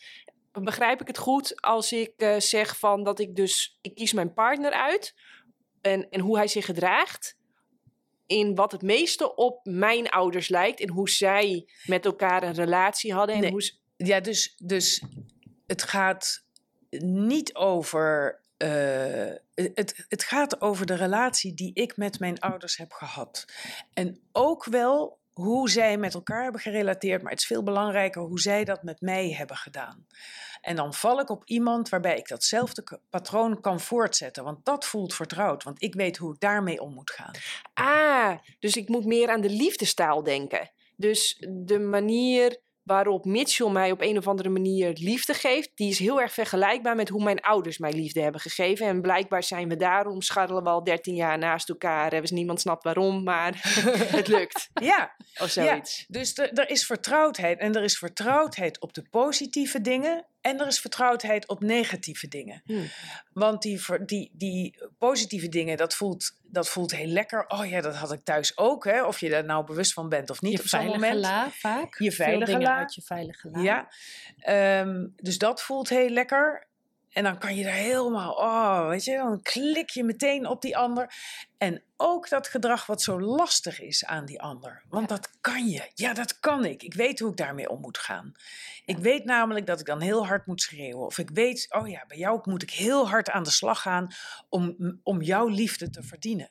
A: begrijp ik het goed als ik eh, zeg van dat ik dus, ik kies mijn partner uit en, en hoe hij zich gedraagt in wat het meeste op mijn ouders lijkt en hoe zij met elkaar een relatie hadden en
C: Nee.
A: hoe ze-
C: Ja, dus, dus het gaat niet over. eh, het, het gaat over de relatie die ik met mijn ouders heb gehad. En ook wel hoe zij met elkaar hebben gerelateerd, maar het is veel belangrijker hoe zij dat met mij hebben gedaan. En dan val ik op iemand waarbij ik datzelfde patroon kan voortzetten, want dat voelt vertrouwd, want ik weet hoe ik daarmee om moet gaan.
A: Ah, dus ik moet meer aan de liefdestaal denken. Dus de manier waarop Mitchell mij op een of andere manier liefde geeft, die is heel erg vergelijkbaar met hoe mijn ouders mij liefde hebben gegeven. En blijkbaar zijn we daarom, scharrelen we al 13 jaar naast elkaar. Dus niemand snapt waarom, maar het lukt.
C: Ja,
A: Of zoiets.
C: Dus er is vertrouwdheid. En er is vertrouwdheid op de positieve dingen. En er is vertrouwdheid op negatieve dingen.
A: Hmm.
C: Want die, die, die positieve dingen, dat voelt, dat voelt heel lekker. Oh ja, dat had ik thuis ook. Hè? Of je daar nou bewust van bent of niet
B: je
C: op zo'n moment.
B: la vaak.
C: Je veilige la.
B: uit je veilige la.
C: Ja, Ehm, dus dat voelt heel lekker. En dan kan je daar helemaal, oh, weet je, dan klik je meteen op die ander. En ook dat gedrag wat zo lastig is aan die ander. Want dat kan je. Ja, dat kan ik. Ik weet hoe ik daarmee om moet gaan. Ik weet namelijk dat ik dan heel hard moet schreeuwen. Of ik weet, oh ja, bij jou moet ik heel hard aan de slag gaan om, om jouw liefde te verdienen.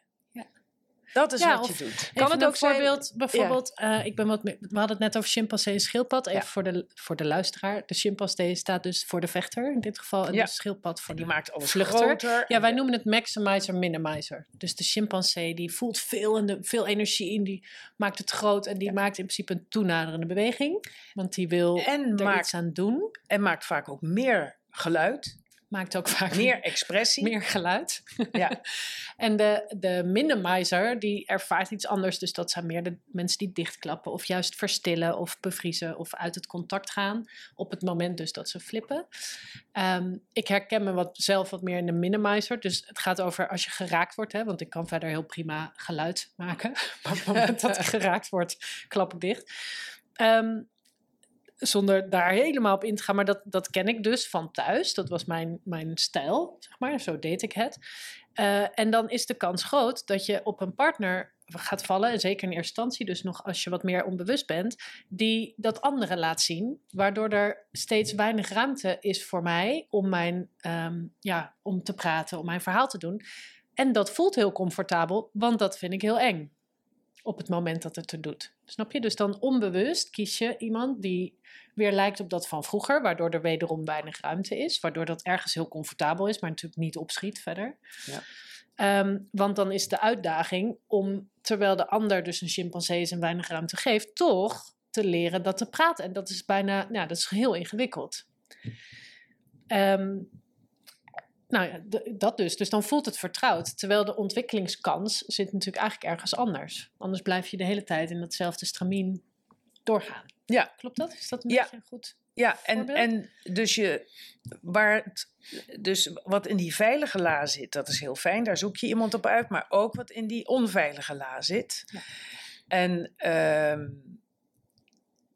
C: Dat is
B: Ja,
C: wat je doet.
A: Kan het ook zijn-
B: voorbeeld, bijvoorbeeld, eh, ik ben wat meer- we hadden het net over chimpansee en schildpad. Even
C: Ja.
B: voor, de, voor de luisteraar. De chimpansee staat dus voor de vechter in dit geval. En
C: Ja.
B: de schildpad voor
C: Die
B: de
C: maakt alles
B: vluchter.
C: groter.
B: Ja, wij
C: En-
B: noemen het maximizer, minimizer. Dus de chimpansee die voelt veel, en de, veel energie in, die maakt het groot en die maakt in principe een toenaderende beweging. Want die wil
C: En
B: er
C: maakt,
B: iets aan doen.
C: en maakt vaak ook meer geluid,
B: Maakt ook vaak
C: meer expressie.
B: meer geluid.
C: Ja.
B: en de, de minimizer, die ervaart iets anders. Dus dat zijn meer de mensen die dichtklappen of juist verstillen of bevriezen of uit het contact gaan. Op het moment dus dat ze flippen. Ehm, ik herken me wat, zelf wat meer in de minimizer. Dus het gaat over als je geraakt wordt. Hè, want ik kan verder heel prima geluid maken. Maar op het moment dat ik geraakt word, klap ik dicht. Ehm, zonder daar helemaal op in te gaan. Maar dat, dat ken ik dus van thuis. Dat was mijn, mijn stijl, zeg maar. Zo deed ik het. Eh, en dan is de kans groot dat je op een partner gaat vallen. En zeker in eerste instantie, dus nog als je wat meer onbewust bent. Die dat andere laat zien. Waardoor er steeds weinig ruimte is voor mij om, mijn, ehm, ja, om te praten, om mijn verhaal te doen. En dat voelt heel comfortabel, want dat vind ik heel eng. Op het moment dat het er doet. Snap je? Dus dan onbewust kies je iemand die weer lijkt op dat van vroeger, waardoor er wederom weinig ruimte is, waardoor dat ergens heel comfortabel is, maar natuurlijk niet opschiet verder.
C: Ja.
B: Ehm, want dan is de uitdaging om, terwijl de ander dus een chimpansee zijn weinig ruimte geeft, toch te leren dat te praten. En dat is bijna, nou, dat is heel ingewikkeld. Ehm, nou ja, dat dus. Dus dan voelt het vertrouwd. Terwijl de ontwikkelingskans zit natuurlijk eigenlijk ergens anders. Anders blijf je de hele tijd in datzelfde stramien doorgaan.
C: Ja.
B: Klopt dat? Is dat een
C: Ja.
B: beetje goed?
C: Ja, en, en dus, je, waar het, dus wat in die veilige la zit, dat is heel fijn. Daar zoek je iemand op uit. Maar ook wat in die onveilige la zit.
B: Ja.
C: En ehm,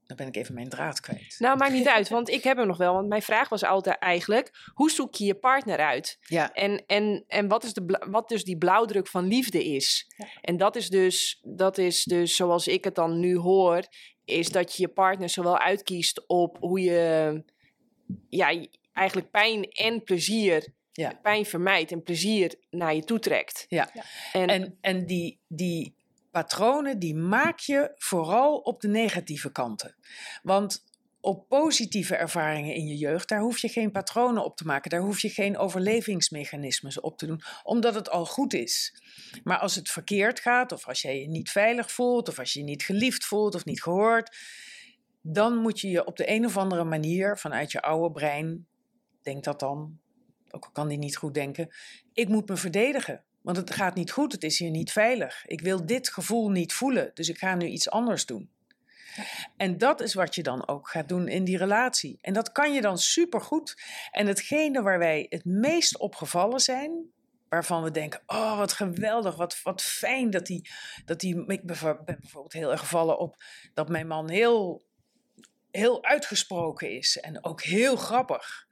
C: dan ben ik even mijn draad kwijt.
A: Nou, maakt niet uit, want ik heb hem nog wel. Want mijn vraag was altijd eigenlijk, hoe zoek je je partner uit?
C: Ja,
A: En, en, en wat, is de, wat dus die blauwdruk van liefde is.
B: Ja.
A: En dat is, dus, dat is dus, zoals ik het dan nu hoor, is dat je je partner zowel uitkiest op hoe je ja, eigenlijk pijn en plezier,
C: Ja.
A: pijn vermijdt en plezier naar je toe trekt.
C: Ja.
A: En,
C: en, en die, die patronen die maak je vooral op de negatieve kanten. Want op positieve ervaringen in je jeugd, daar hoef je geen patronen op te maken. Daar hoef je geen overlevingsmechanismes op te doen, omdat het al goed is. Maar als het verkeerd gaat, of als jij je niet veilig voelt, of als je je niet geliefd voelt of niet gehoord, dan moet je je op de een of andere manier vanuit je oude brein, denk dat dan, ook al kan die niet goed denken, ik moet me verdedigen. Want het gaat niet goed, het is hier niet veilig. Ik wil dit gevoel niet voelen, dus ik ga nu iets anders doen. En dat is wat je dan ook gaat doen in die relatie. En dat kan je dan supergoed. En hetgene waar wij het meest opgevallen zijn, waarvan we denken: oh, wat geweldig, wat, wat fijn dat die, dat die. Ik ben bijvoorbeeld heel erg gevallen op dat mijn man heel, heel uitgesproken is en ook heel grappig.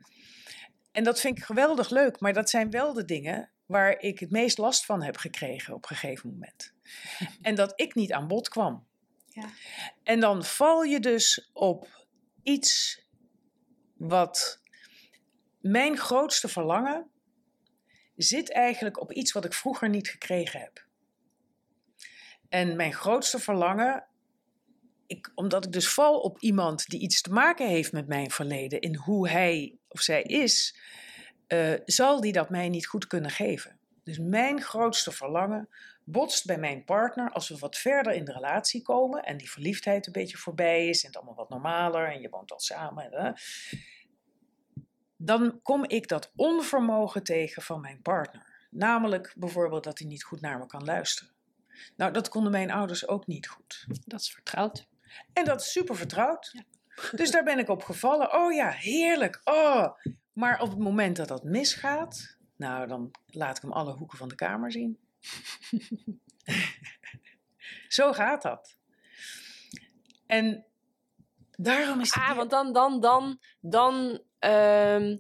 C: En dat vind ik geweldig leuk, maar dat zijn wel de dingen waar ik het meest last van heb gekregen op een gegeven moment. En dat ik niet aan bod kwam. Ja. En dan val je dus op iets wat mijn grootste verlangen zit eigenlijk op iets wat ik vroeger niet gekregen heb. En mijn grootste verlangen, ik, omdat ik dus val op iemand die iets te maken heeft met mijn verleden, in hoe hij of zij is, uh, zal die dat mij niet goed kunnen geven. Dus mijn grootste verlangen botst bij mijn partner als we wat verder in de relatie komen en die verliefdheid een beetje voorbij is en het allemaal wat normaler en je woont al samen. dan kom ik dat onvermogen tegen van mijn partner. Namelijk bijvoorbeeld dat hij niet goed naar me kan luisteren. Nou, dat konden mijn ouders ook niet goed.
B: Dat is vertrouwd.
C: En dat is super vertrouwd. Ja. Dus daar ben ik op gevallen. Oh ja, heerlijk. Oh. Maar op het moment dat dat misgaat, nou, dan laat ik hem alle hoeken van de kamer zien. Zo gaat dat. En daarom is.
A: Ah, want dan, dan, dan, dan, uh,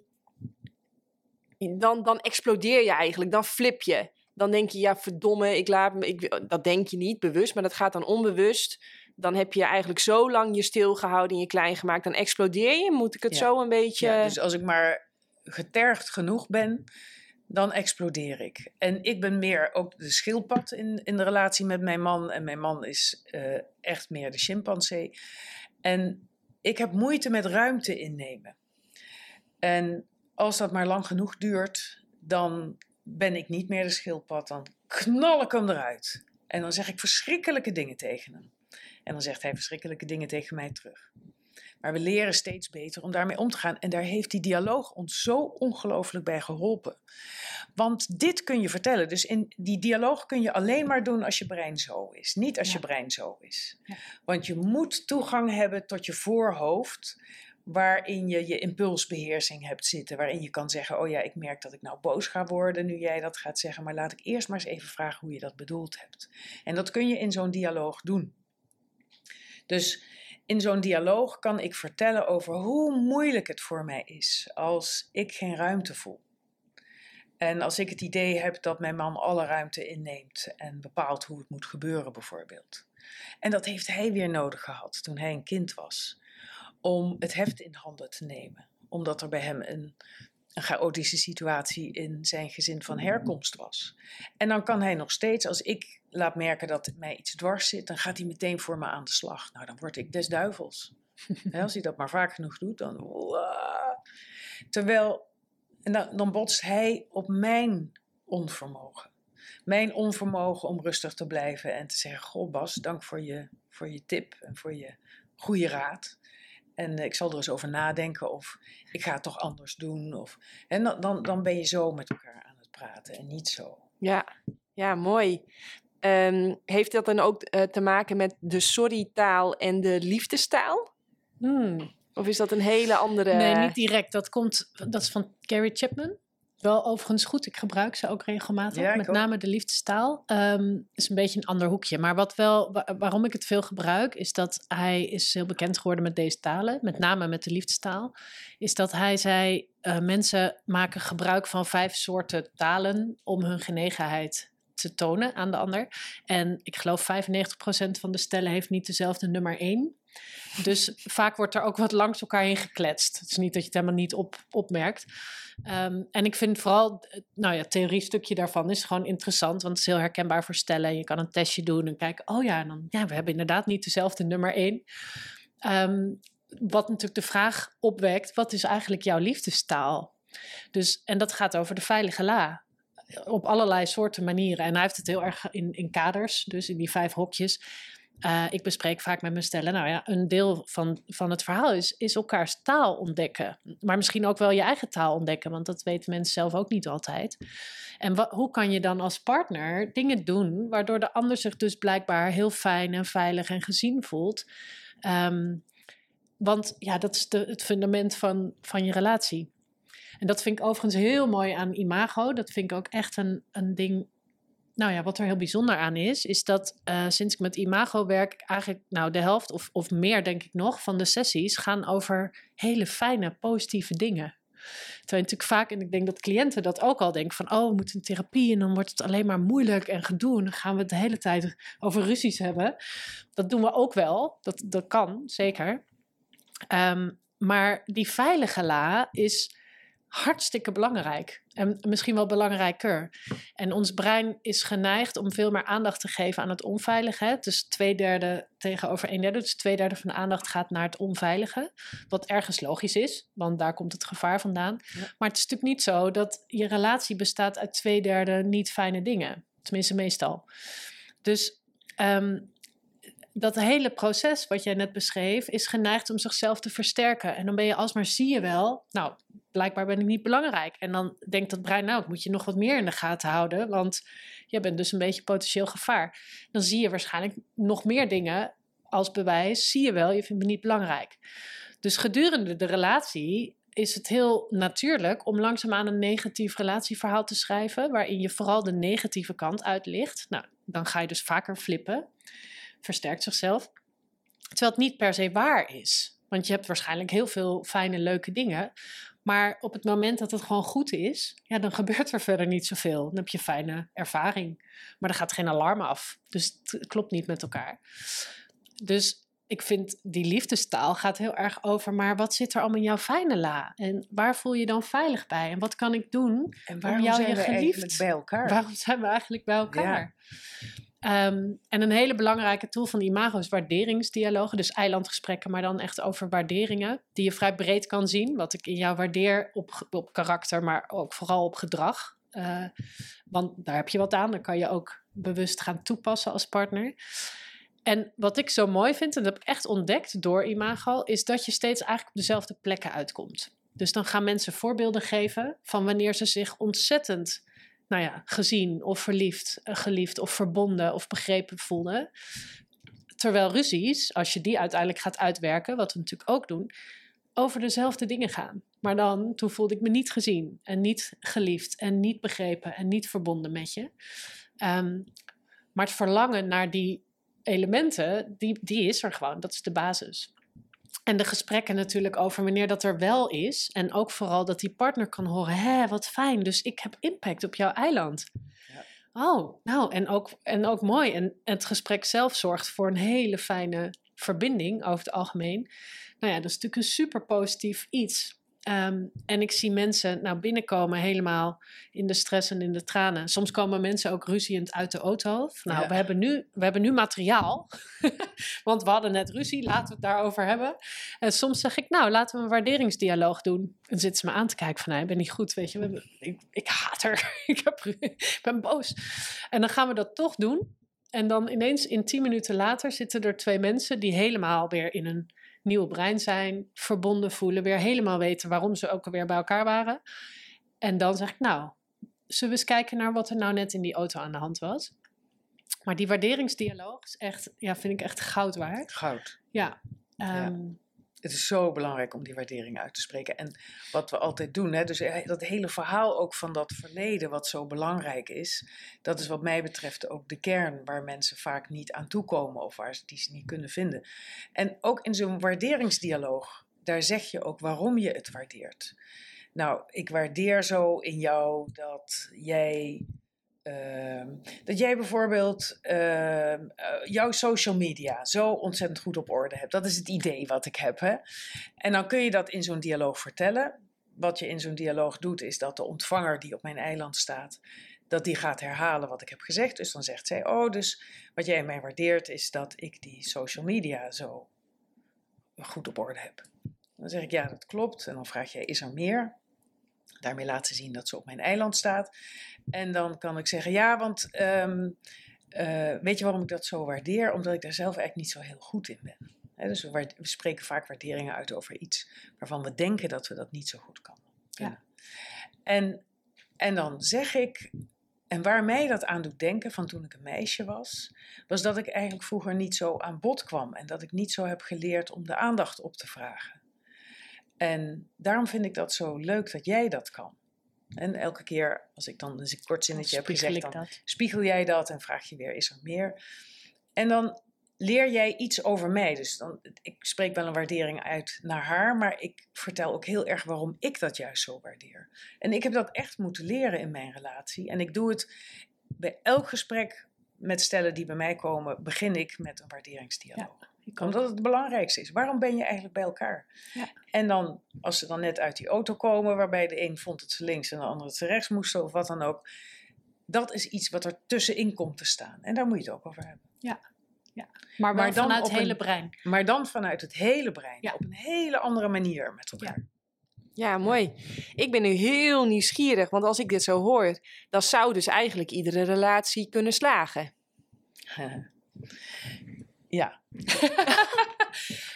A: dan, dan explodeer je eigenlijk. Dan flip je. Dan denk je, ja, verdomme, ik laat me. Ik, dat denk je niet bewust, maar dat gaat dan onbewust. Dan heb je eigenlijk zo lang je stilgehouden en je klein gemaakt. Dan explodeer je. Moet ik het zo een beetje. Ja,
C: dus als ik maar getergd genoeg ben, dan explodeer ik. En ik ben meer ook de schildpad in, in de relatie met mijn man. En mijn man is uh, echt meer de chimpansee. En ik heb moeite met ruimte innemen. En als dat maar lang genoeg duurt, dan ben ik niet meer de schildpad. Dan knal ik hem eruit. En dan zeg ik verschrikkelijke dingen tegen hem. En dan zegt hij verschrikkelijke dingen tegen mij terug. Maar we leren steeds beter om daarmee om te gaan. En daar heeft die dialoog ons zo ongelooflijk bij geholpen. Want dit kun je vertellen. Dus in die dialoog kun je alleen maar doen als je brein zo is. Niet als je brein zo is. Ja. Want je moet toegang hebben tot je voorhoofd waarin je je impulsbeheersing hebt zitten. Waarin je kan zeggen, oh ja, ik merk dat ik nou boos ga worden nu jij dat gaat zeggen. Maar laat ik eerst maar eens even vragen hoe je dat bedoeld hebt. En dat kun je in zo'n dialoog doen. Dus in zo'n dialoog kan ik vertellen over hoe moeilijk het voor mij is als ik geen ruimte voel. En als ik het idee heb dat mijn man alle ruimte inneemt en bepaalt hoe het moet gebeuren, bijvoorbeeld. En dat heeft hij weer nodig gehad toen hij een kind was, om het heft in handen te nemen, omdat er bij hem een een chaotische situatie in zijn gezin van herkomst was. En dan kan hij nog steeds, als ik laat merken dat mij iets dwars zit, dan gaat hij meteen voor me aan de slag. Nou, dan word ik des duivels. als hij dat maar vaak genoeg doet, dan. Terwijl, en dan, dan botst hij op mijn onvermogen. Mijn onvermogen om rustig te blijven en te zeggen: Goh, Bas, dank voor je, voor je tip en voor je goede raad. En ik zal er eens over nadenken of ik ga het toch anders doen. Of, en dan, dan, dan ben je zo met elkaar aan het praten en niet zo.
A: Ja, ja mooi. Ehm, heeft dat dan ook uh, te maken met de sorry-taal en de liefdestaal? Hmm. Of is dat een hele andere...
B: Nee, niet direct. Dat, komt, dat is van Gary Chapman. Wel overigens goed. Ik gebruik ze ook regelmatig. met name de liefdestaal. Um, is een beetje een ander hoekje. Maar wat wel, waarom ik het veel gebruik, is dat hij is heel bekend geworden met deze talen. Met name met de liefdestaal. Is dat hij zei, uh, mensen maken gebruik van vijf soorten talen om hun genegenheid te tonen aan de ander. En ik geloof 95% van de stellen heeft niet dezelfde nummer 1. Dus vaak wordt er ook wat langs elkaar heen gekletst. Het is niet dat je het helemaal niet op, opmerkt. Ehm, en ik vind vooral, nou ja, het theorie-stukje daarvan is gewoon interessant, want het is heel herkenbaar voor stellen. Je kan een testje doen en kijken, oh ja, dan, ja, we hebben inderdaad niet dezelfde nummer één. Ehm, wat natuurlijk de vraag opwekt, wat is eigenlijk jouw liefdestaal? Dus, en dat gaat over de veilige la. Op allerlei soorten manieren. En hij heeft het heel erg in, in kaders, dus in die vijf hokjes. Uh, ik bespreek vaak met mijn stellen, nou ja, een deel van, van het verhaal is, is elkaars taal ontdekken. Maar misschien ook wel je eigen taal ontdekken, want dat weten mensen zelf ook niet altijd. En hoe kan je dan als partner dingen doen waardoor de ander zich dus blijkbaar heel fijn en veilig en gezien voelt? Um, want ja, dat is de, het fundament van, van je relatie. En dat vind ik overigens heel mooi aan imago. Dat vind ik ook echt een, een ding. Nou ja, wat er heel bijzonder aan is, is dat uh, sinds ik met imago werk, eigenlijk nou de helft of, of meer denk ik nog van de sessies gaan over hele fijne, positieve dingen. Terwijl natuurlijk vaak, en ik denk dat cliënten dat ook al denken van, oh, we moeten een therapie en dan wordt het alleen maar moeilijk en gedoe en dan gaan we het de hele tijd over ruzies hebben. Dat doen we ook wel, dat, dat kan, zeker. Um, maar die veilige la is hartstikke belangrijk. En misschien wel belangrijker. En ons brein is geneigd om veel meer aandacht te geven aan het onveilige. Dus twee derde tegenover een derde. Dus twee derde van de aandacht gaat naar het onveilige. Wat ergens logisch is, want daar komt het gevaar vandaan. Maar het is natuurlijk niet zo dat je relatie bestaat uit twee derde niet fijne dingen. Tenminste, meestal. Dus um, dat hele proces wat jij net beschreef, is geneigd om zichzelf te versterken. En dan ben je alsmaar, zie je wel, nou, blijkbaar ben ik niet belangrijk. En dan denkt dat brein, nou, ik moet je nog wat meer in de gaten houden, want je bent dus een beetje potentieel gevaar. Dan zie je waarschijnlijk nog meer dingen als bewijs, zie je wel, je vindt me niet belangrijk. Dus gedurende de relatie is het heel natuurlijk om langzaamaan een negatief relatieverhaal te schrijven, waarin je vooral de negatieve kant uitlicht. Nou, dan ga je dus vaker flippen versterkt zichzelf. Terwijl het niet per se waar is. Want je hebt waarschijnlijk heel veel fijne, leuke dingen. Maar op het moment dat het gewoon goed is, ja, dan gebeurt er verder niet zoveel. Dan heb je fijne ervaring. Maar er gaat geen alarm af. Dus het klopt niet met elkaar. Dus ik vind die liefdestaal gaat heel erg over, maar wat zit er allemaal in jouw fijne la? En waar voel je dan veilig bij? En wat kan ik doen
C: en waarom om jou zijn je we geliefd? eigenlijk bij elkaar?
B: Waarom zijn we eigenlijk bij elkaar? Ja. Ehm, en een hele belangrijke tool van Imago is waarderingsdialogen. Dus eilandgesprekken, maar dan echt over waarderingen. Die je vrij breed kan zien. Wat ik in jou waardeer op, op karakter, maar ook vooral op gedrag. Uh, want daar heb je wat aan. Dan kan je ook bewust gaan toepassen als partner. En wat ik zo mooi vind, en dat heb ik echt ontdekt door Imago, is dat je steeds eigenlijk op dezelfde plekken uitkomt. Dus dan gaan mensen voorbeelden geven van wanneer ze zich ontzettend nou ja, gezien of verliefd, eh, geliefd of verbonden of begrepen voelden. Terwijl ruzies, als je die uiteindelijk gaat uitwerken, wat we natuurlijk ook doen, over dezelfde dingen gaan. Maar dan, toen voelde ik me niet gezien en niet geliefd en niet begrepen en niet verbonden met je. Um, maar het verlangen naar die elementen, die, die is er gewoon. Dat is de basis. En de gesprekken natuurlijk over wanneer dat er wel is. En ook vooral dat die partner kan horen: hé, wat fijn, dus ik heb impact op jouw eiland. Ja. Oh, nou, en ook, en ook mooi. En het gesprek zelf zorgt voor een hele fijne verbinding over het algemeen. Nou ja, dat is natuurlijk een super positief iets. Ehm, en ik zie mensen nou binnenkomen helemaal in de stress en in de tranen. Soms komen mensen ook ruziend uit de auto. Nou, we, hebben nu, we hebben nu materiaal, want we hadden net ruzie, laten we het daarover hebben. En soms zeg ik, nou, laten we een waarderingsdialoog doen. En zitten ze me aan te kijken van, nee, ik ben niet goed, weet je. Ik, ik haat er, ik, heb, ik ben boos. En dan gaan we dat toch doen. En dan ineens in tien minuten later zitten er twee mensen die helemaal weer in een nieuwe brein zijn, verbonden voelen, weer helemaal weten waarom ze ook alweer bij elkaar waren. En dan zeg ik, nou, zullen we eens kijken naar wat er nou net in die auto aan de hand was? Maar die waarderingsdialoog is echt, ja, vind ik echt goud waard.
C: Goud.
B: Ja. ja.
C: Het is zo belangrijk om die waardering uit te spreken. En wat we altijd doen, hè, dus eh, dat hele verhaal ook van dat verleden, wat zo belangrijk is, dat is wat mij betreft ook de kern waar mensen vaak niet aan toekomen of waar ze die niet kunnen vinden. En ook in zo'n waarderingsdialoog, daar zeg je ook waarom je het waardeert. Nou, ik waardeer zo in jou dat jij ehm, dat jij bijvoorbeeld ehm, eh, jouw social media zo ontzettend goed op orde hebt. Dat is het idee wat ik heb. Hè? En dan kun je dat in zo'n dialoog vertellen. Wat je in zo'n dialoog doet, is dat de ontvanger die op mijn eiland staat, dat die gaat herhalen wat ik heb gezegd. Dus dan zegt zij: Oh, dus wat jij mij waardeert, is dat ik die social media zo goed op orde heb. Dan zeg ik: Ja, dat klopt. En dan vraag jij: Is er meer? Daarmee laat ze zien dat ze op mijn eiland staat. En dan kan ik zeggen: Ja, want ehm, eh, weet je waarom ik dat zo waardeer? Omdat ik daar zelf eigenlijk niet zo heel goed in ben. Dus we, waard- we spreken vaak waarderingen uit over iets waarvan we denken dat we dat niet zo goed kan.
B: Ja.
C: En, en dan zeg ik, en waar mij dat aan doet denken van toen ik een meisje was, was dat ik eigenlijk vroeger niet zo aan bod kwam en dat ik niet zo heb geleerd om de aandacht op te vragen. En daarom vind ik dat zo leuk dat jij dat kan. En elke keer als ik dan een kort zinnetje heb gezegd, dan
B: dat.
C: spiegel jij dat en vraag je weer, is er meer? En dan leer jij iets over mij. Dus dan, ik spreek wel een waardering uit naar haar, maar ik vertel ook heel erg waarom ik dat juist zo waardeer. En ik heb dat echt moeten leren in mijn relatie. En ik doe het bij elk gesprek met stellen die bij mij komen, begin ik met een waarderingsdialoog. Omdat het het belangrijkste is. Waarom ben je eigenlijk bij elkaar?
B: Ja.
C: En dan, als ze dan net uit die auto komen, waarbij de een vond dat ze links en de ander dat ze rechts moesten, of wat dan ook. Dat is iets wat er tussenin komt te staan. En daar moet je het ook over hebben.
B: Maar,
C: maar
B: maar
C: dan
B: vanuit het hele
C: een-
B: brein.
C: Maar dan vanuit het hele brein.
B: Ja.
C: Op een hele andere manier met elkaar.
A: Ja, mooi. Ik ben nu heel nieuwsgierig, want als ik dit zo hoor, dan zou dus eigenlijk iedere relatie kunnen slagen.
C: Ja.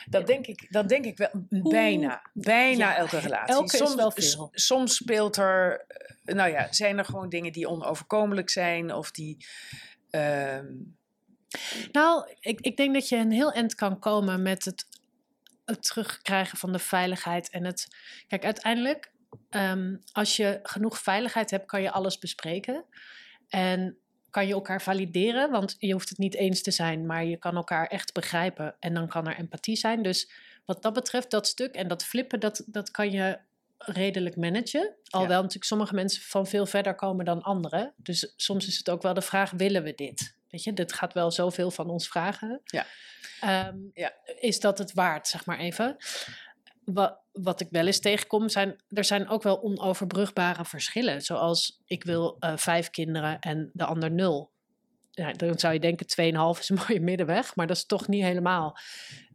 C: dat, denk ik, dat denk ik wel. Bijna. Bijna
B: Ja,
C: elke relatie.
B: elke
C: soms,
B: wel veel.
C: soms speelt er. eh, Nou ja, zijn er gewoon dingen die onoverkomelijk zijn. Of die. ehm,
B: Nou, ik, ik denk dat je een heel eind kan komen met het, het terugkrijgen van de veiligheid. En het. Kijk, uiteindelijk, ehm, als je genoeg veiligheid hebt, kan je alles bespreken. En kan je elkaar valideren, want je hoeft het niet eens te zijn, maar je kan elkaar echt begrijpen. En dan kan er empathie zijn. Dus wat dat betreft, dat stuk en dat flippen, dat, dat kan je redelijk managen. Alhoewel natuurlijk sommige mensen van veel verder komen dan anderen. Dus soms is het ook wel de vraag, willen we dit? Weet je, dit gaat wel zoveel van ons vragen.
C: Ja.
B: Ehm,
C: Ja.
B: Is dat het waard, zeg maar even? Wat, wat ik wel eens tegenkom, zijn er zijn ook wel onoverbrugbare verschillen. Zoals ik wil eh, vijf kinderen en de ander nul. Ja, dan zou je denken 2,5 is een mooie middenweg, maar dat is toch niet helemaal.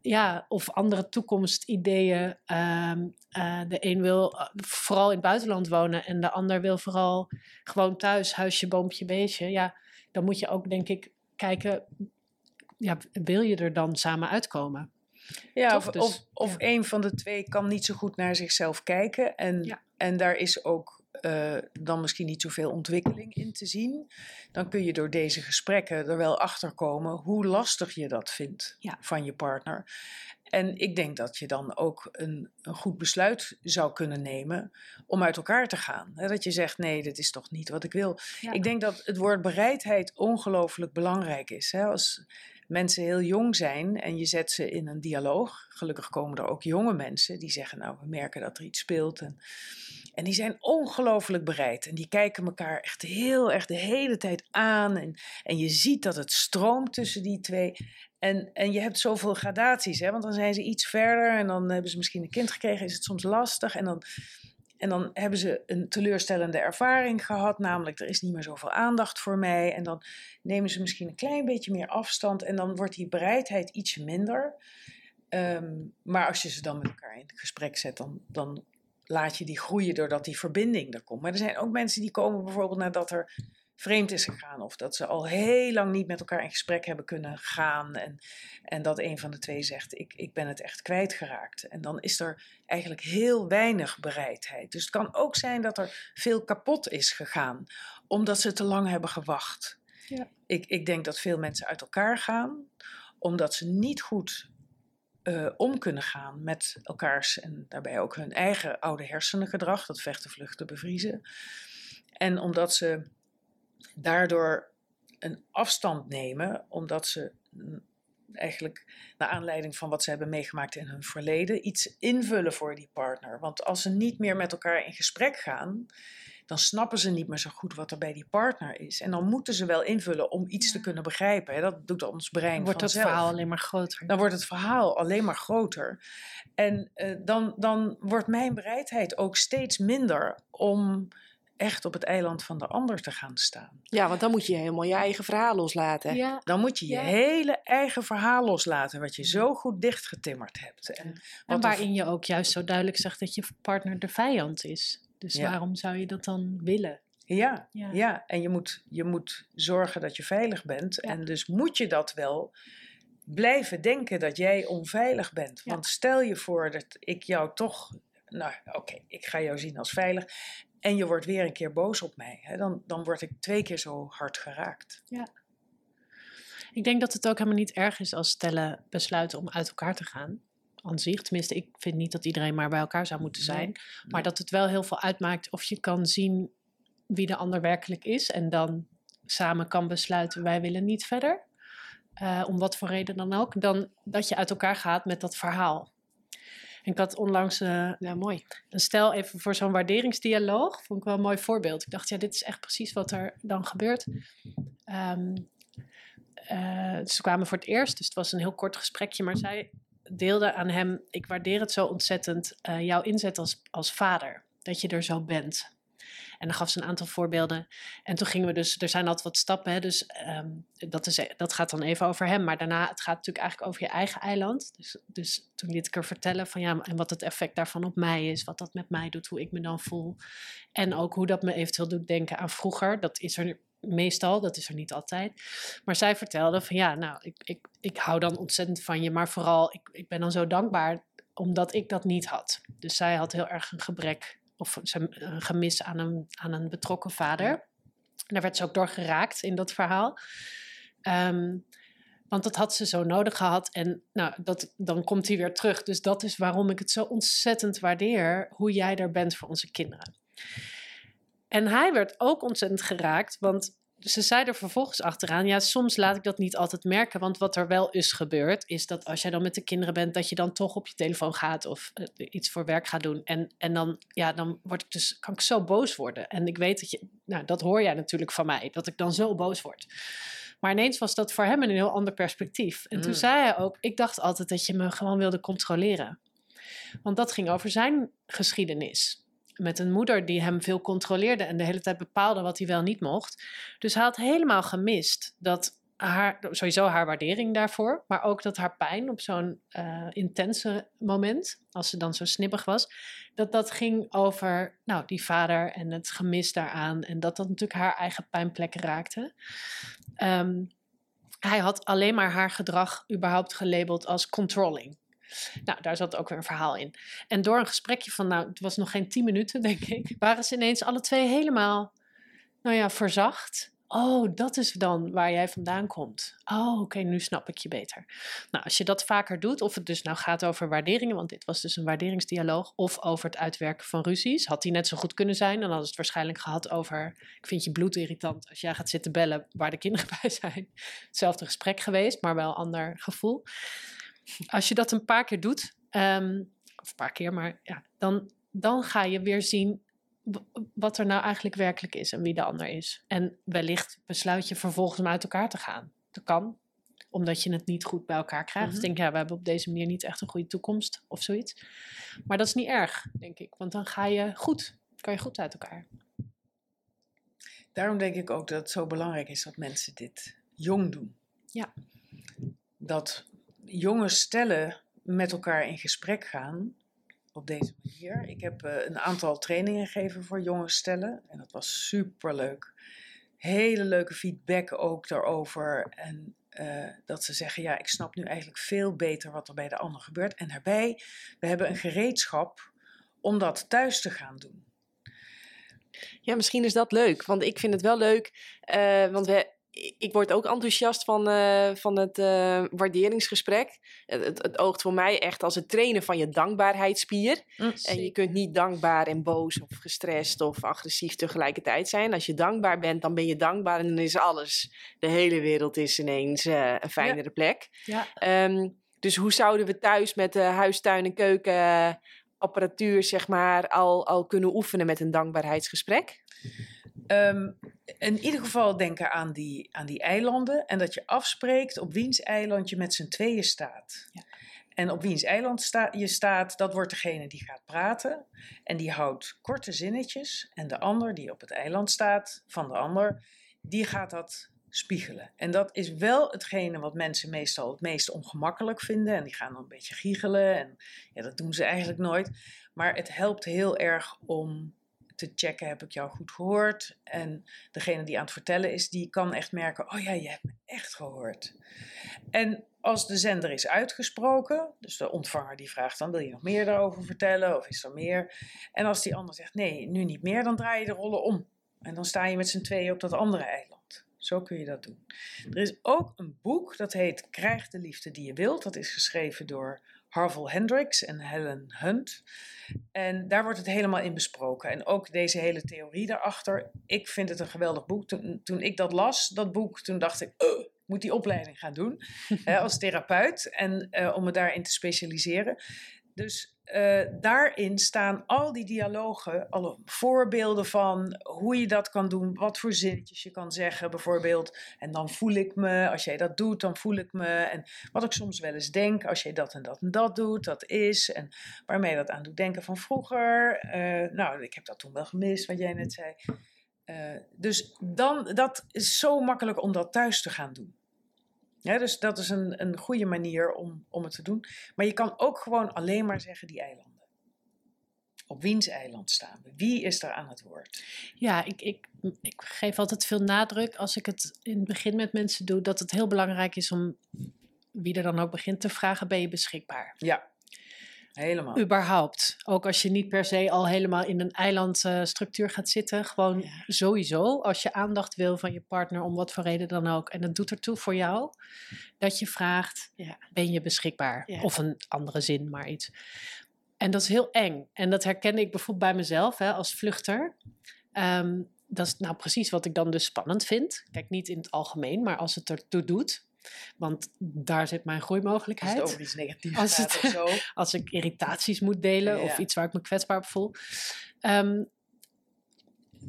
B: Ja, of andere toekomstideeën. Ehm, eh, de een wil eh, vooral in het buitenland wonen en de ander wil vooral gewoon thuis, huisje, boompje, beestje. Ja, dan moet je ook denk ik kijken, ja, wil je er dan samen uitkomen?
C: Ja,
B: Toch?
C: of,
B: Dus,
C: of, of
B: ja.
C: een van de twee kan niet zo goed naar zichzelf kijken. En,
B: Ja.
C: en daar is ook eh, dan misschien niet zoveel ontwikkeling in te zien. Dan kun je door deze gesprekken er wel achter komen hoe lastig je dat vindt
B: Ja.
C: van je partner. En ik denk dat je dan ook een, een goed besluit zou kunnen nemen om uit elkaar te gaan. Dat je zegt, nee, dit is toch niet wat ik wil.
B: Ja.
C: Ik denk dat het woord bereidheid ongelooflijk belangrijk is. Hè? Als mensen heel jong zijn en je zet ze in een dialoog. Gelukkig komen er ook jonge mensen die zeggen, nou, we merken dat er iets speelt. En, en die zijn ongelooflijk bereid. En die kijken elkaar echt heel erg de hele tijd aan. En, en je ziet dat het stroomt tussen die twee. En, en je hebt zoveel gradaties, hè? want dan zijn ze iets verder en dan hebben ze misschien een kind gekregen, is het soms lastig. En dan, en dan hebben ze een teleurstellende ervaring gehad, namelijk er is niet meer zoveel aandacht voor mij. En dan nemen ze misschien een klein beetje meer afstand en dan wordt die bereidheid ietsje minder. Ehm, maar als je ze dan met elkaar in gesprek zet, dan, dan laat je die groeien doordat die verbinding er komt. Maar er zijn ook mensen die komen bijvoorbeeld nadat er vreemd is gegaan. Of dat ze al heel lang niet met elkaar in gesprek hebben kunnen gaan. En, en dat een van de twee zegt, ik, ik ben het echt kwijtgeraakt. En dan is er eigenlijk heel weinig bereidheid. Dus het kan ook zijn dat er veel kapot is gegaan. Omdat ze te lang hebben gewacht.
B: Ja.
C: Ik, ik denk dat veel mensen uit elkaar gaan. Omdat ze niet goed eh, om kunnen gaan met elkaars en daarbij ook hun eigen oude hersenengedrag, dat vechten, vluchten, bevriezen. En omdat ze daardoor een afstand nemen, omdat ze eigenlijk naar aanleiding van wat ze hebben meegemaakt in hun verleden iets invullen voor die partner. Want als ze niet meer met elkaar in gesprek gaan, dan snappen ze niet meer zo goed wat er bij die partner is. En dan moeten ze wel invullen om iets te kunnen begrijpen. Hè. Dat doet ons brein
B: Dan wordt het verhaal alleen maar groter.
C: Dan wordt het verhaal alleen maar groter. En eh, dan, dan wordt mijn bereidheid ook steeds minder om echt op het eiland van de ander te gaan staan.
A: Ja, want dan moet je helemaal je eigen verhaal loslaten.
B: Ja,
C: Dan moet je je
B: Ja.
C: hele eigen verhaal loslaten, wat je zo goed dichtgetimmerd hebt. En,
B: waarin je ook juist zo duidelijk zegt dat je partner de vijand is. Dus
C: Ja.
B: waarom zou je dat dan willen?
C: ja,
B: Ja.
C: ja, en je moet, je moet zorgen dat je veilig bent. En dus moet je dat wel blijven denken dat jij onveilig bent.
B: Ja.
C: Want stel je voor dat ik jou toch, nou oké, ik ga jou zien als veilig. En je wordt weer een keer boos op mij. Hè, dan, dan word ik twee keer zo hard geraakt.
B: Ik denk dat het ook helemaal niet erg is als stellen besluiten om uit elkaar te gaan. Aan zich, tenminste, ik vind niet dat iedereen maar bij elkaar zou moeten zijn. Maar dat het wel heel veel uitmaakt of je kan zien wie de ander werkelijk is. En dan samen kan besluiten, wij willen niet verder. eh, om wat voor reden dan ook. Dan dat je uit elkaar gaat met dat verhaal. Ik had onlangs eh,
A: Ja, mooi.
B: een stel even voor zo'n waarderingsdialoog. Vond ik wel een mooi voorbeeld. Ik dacht, ja, dit is echt precies wat er dan gebeurt. Ehm, eh, ze kwamen voor het eerst, dus het was een heel kort gesprekje. Maar zij deelde aan hem, ik waardeer het zo ontzettend, eh, jouw inzet als, als vader. Dat je er zo bent. En dan gaf ze een aantal voorbeelden. En toen gingen we dus, er zijn altijd wat stappen, hè, dus ehm, dat, is, dat gaat dan even over hem. Maar daarna, het gaat natuurlijk eigenlijk over je eigen eiland. Dus, dus toen liet ik haar vertellen van ja, en wat het effect daarvan op mij is, wat dat met mij doet, hoe ik me dan voel. En ook hoe dat me eventueel doet denken aan vroeger. Dat is er meestal, dat is er niet altijd. Maar zij vertelde van ja, nou, ik, ik, ik hou dan ontzettend van je, maar vooral, ik, ik ben dan zo dankbaar omdat ik dat niet had. Dus zij had heel erg een gebrek of ze- een gemis aan een, aan een betrokken vader. En daar werd ze ook door geraakt in dat verhaal. Ehm, want dat had ze zo nodig gehad. En nou, dat, dan komt hij weer terug. Dus dat is waarom ik het zo ontzettend waardeer hoe jij er bent voor onze kinderen. En hij werd ook ontzettend geraakt, want ze zei er vervolgens achteraan: ja, soms laat ik dat niet altijd merken. Want wat er wel is gebeurd, is dat als jij dan met de kinderen bent, dat je dan toch op je telefoon gaat of eh, iets voor werk gaat doen. En, en dan, ja, dan word ik dus, kan ik zo boos worden. En ik weet dat je, nou, dat hoor jij natuurlijk van mij, dat ik dan zo boos word. Maar ineens was dat voor hem een heel ander perspectief. En toen
C: Mm.
B: zei hij ook: Ik dacht altijd dat je me gewoon wilde controleren. Want dat ging over zijn geschiedenis. Met een moeder die hem veel controleerde en de hele tijd bepaalde wat hij wel niet mocht. Dus hij had helemaal gemist dat haar, sowieso haar waardering daarvoor, maar ook dat haar pijn op zo'n eh, intense moment, als ze dan zo snippig was, dat dat ging over nou, die vader en het gemis daaraan. En dat dat natuurlijk haar eigen pijnplekken raakte. Ehm, hij had alleen maar haar gedrag überhaupt gelabeld als controlling. Nou, daar zat ook weer een verhaal in. En door een gesprekje van, nou, het was nog geen tien minuten, denk ik, waren ze ineens alle twee helemaal, nou ja, verzacht. Oh, dat is dan waar jij vandaan komt. Oh, oké, nu snap ik je beter. Nou, als je dat vaker doet, of het dus nou gaat over waarderingen, want dit was dus een waarderingsdialoog, of over het uitwerken van ruzies, had die net zo goed kunnen zijn. Dan hadden het waarschijnlijk gehad over, ik vind je bloedirritant als jij gaat zitten bellen waar de kinderen bij zijn. Hetzelfde gesprek geweest, maar wel ander gevoel. Als je dat een paar keer doet, ehm, of een paar keer, maar ja, dan, dan ga je weer zien wat er nou eigenlijk werkelijk is en wie de ander is. En wellicht besluit je vervolgens om uit elkaar te gaan. Dat kan, omdat je het niet goed bij elkaar krijgt. Of denk, ja, we hebben op deze manier niet echt een goede toekomst of zoiets. Maar dat is niet erg, denk ik, want dan ga je goed, kan je goed uit elkaar.
C: Daarom denk ik ook dat het zo belangrijk is dat mensen dit jong doen.
B: Ja.
C: Dat jonge stellen met elkaar in gesprek gaan op deze manier. Ik heb eh, een aantal trainingen gegeven voor jonge stellen en dat was superleuk. Hele leuke feedback ook daarover. En eh, dat ze zeggen, ja, ik snap nu eigenlijk veel beter wat er bij de ander gebeurt. En daarbij, we hebben een gereedschap om dat thuis te gaan doen.
A: Ja, misschien is dat leuk. Want ik vind het wel leuk. eh, want we, ik word ook enthousiast van, eh, van het eh, waarderingsgesprek. Het, het, het oogt voor mij echt als het trainen van je dankbaarheidsspier. En je kunt niet dankbaar en boos of gestrest of agressief tegelijkertijd zijn. Als je dankbaar bent, dan ben je dankbaar en dan is alles. De hele wereld is ineens eh, een fijnere plek.
B: Ja.
A: Ehm, dus hoe zouden we thuis met de huis, tuin en keuken eh, apparatuur, zeg maar, al, al kunnen oefenen met een dankbaarheidsgesprek?
C: Ehm, in ieder geval denken aan die, aan die eilanden en dat je afspreekt op wiens eiland je met z'n tweeën staat.
B: Ja.
C: En op wiens eiland sta, je staat, dat wordt degene die gaat praten. En die houdt korte zinnetjes. En de ander die op het eiland staat van de ander, die gaat dat spiegelen. En dat is wel hetgene wat mensen meestal het meest ongemakkelijk vinden. En die gaan dan een beetje giechelen. En ja, dat doen ze eigenlijk nooit. Maar het helpt heel erg om te checken, heb ik jou goed gehoord? En degene die aan het vertellen is, die kan echt merken, oh ja, je hebt me echt gehoord. En als de zender is uitgesproken, dus de ontvanger die vraagt dan, wil je nog meer daarover vertellen of is er meer? En als die ander zegt, nee, nu niet meer, dan draai je de rollen om. En dan sta je met z'n tweeën op dat andere eiland. Zo kun je dat doen. Er is ook een boek dat heet Krijg de liefde die je wilt. Dat is geschreven door Harvel Hendricks en Helen Hunt. En daar wordt het helemaal in besproken. En ook deze hele theorie daarachter. Ik vind het een geweldig boek. Toen, toen ik dat las, dat boek, toen dacht ik, uh, ik moet die opleiding gaan doen hè, als therapeut. En uh, om me daarin te specialiseren. Dus uh, daarin staan al die dialogen, alle voorbeelden van hoe je dat kan doen, wat voor zinnetjes je kan zeggen, bijvoorbeeld. En dan voel ik me, als jij dat doet, dan voel ik me. En wat ik soms wel eens denk, als jij dat en dat en dat doet, dat is. En waarmee dat aan doet denken van vroeger. Uh, nou, ik heb dat toen wel gemist, wat jij net zei. Uh, dus dan, dat is zo makkelijk om dat thuis te gaan doen. Ja, dus dat is een, een goede manier om, om het te doen. Maar je kan ook gewoon alleen maar zeggen die eilanden. Op wiens eiland staan we? Wie is er aan het woord?
B: Ja, ik, ik, ik geef altijd veel nadruk als ik het in het begin met mensen doe, dat het heel belangrijk is om wie er dan ook begint te vragen, ben je beschikbaar?
C: Ja, Helemaal.
B: Überhaupt. Ook als je niet per se al helemaal in een eilandstructuur uh, gaat zitten. Gewoon ja. sowieso, als je aandacht wil van je partner, om wat voor reden dan ook. En dat doet ertoe voor jou. Dat je vraagt, ja. ben je beschikbaar? Ja. Of een andere zin, maar iets. En dat is heel eng. En dat herkende ik bijvoorbeeld bij mezelf hè, als vluchter. Um, dat is nou precies wat ik dan dus spannend vind. Kijk, niet in het algemeen, maar als het ertoe doet. Want daar zit mijn groeimogelijkheid.
C: Als het over iets negatiefs
B: als het,
C: of zo.
B: Als ik irritaties moet delen ja. of iets waar ik me kwetsbaar op voel. Um,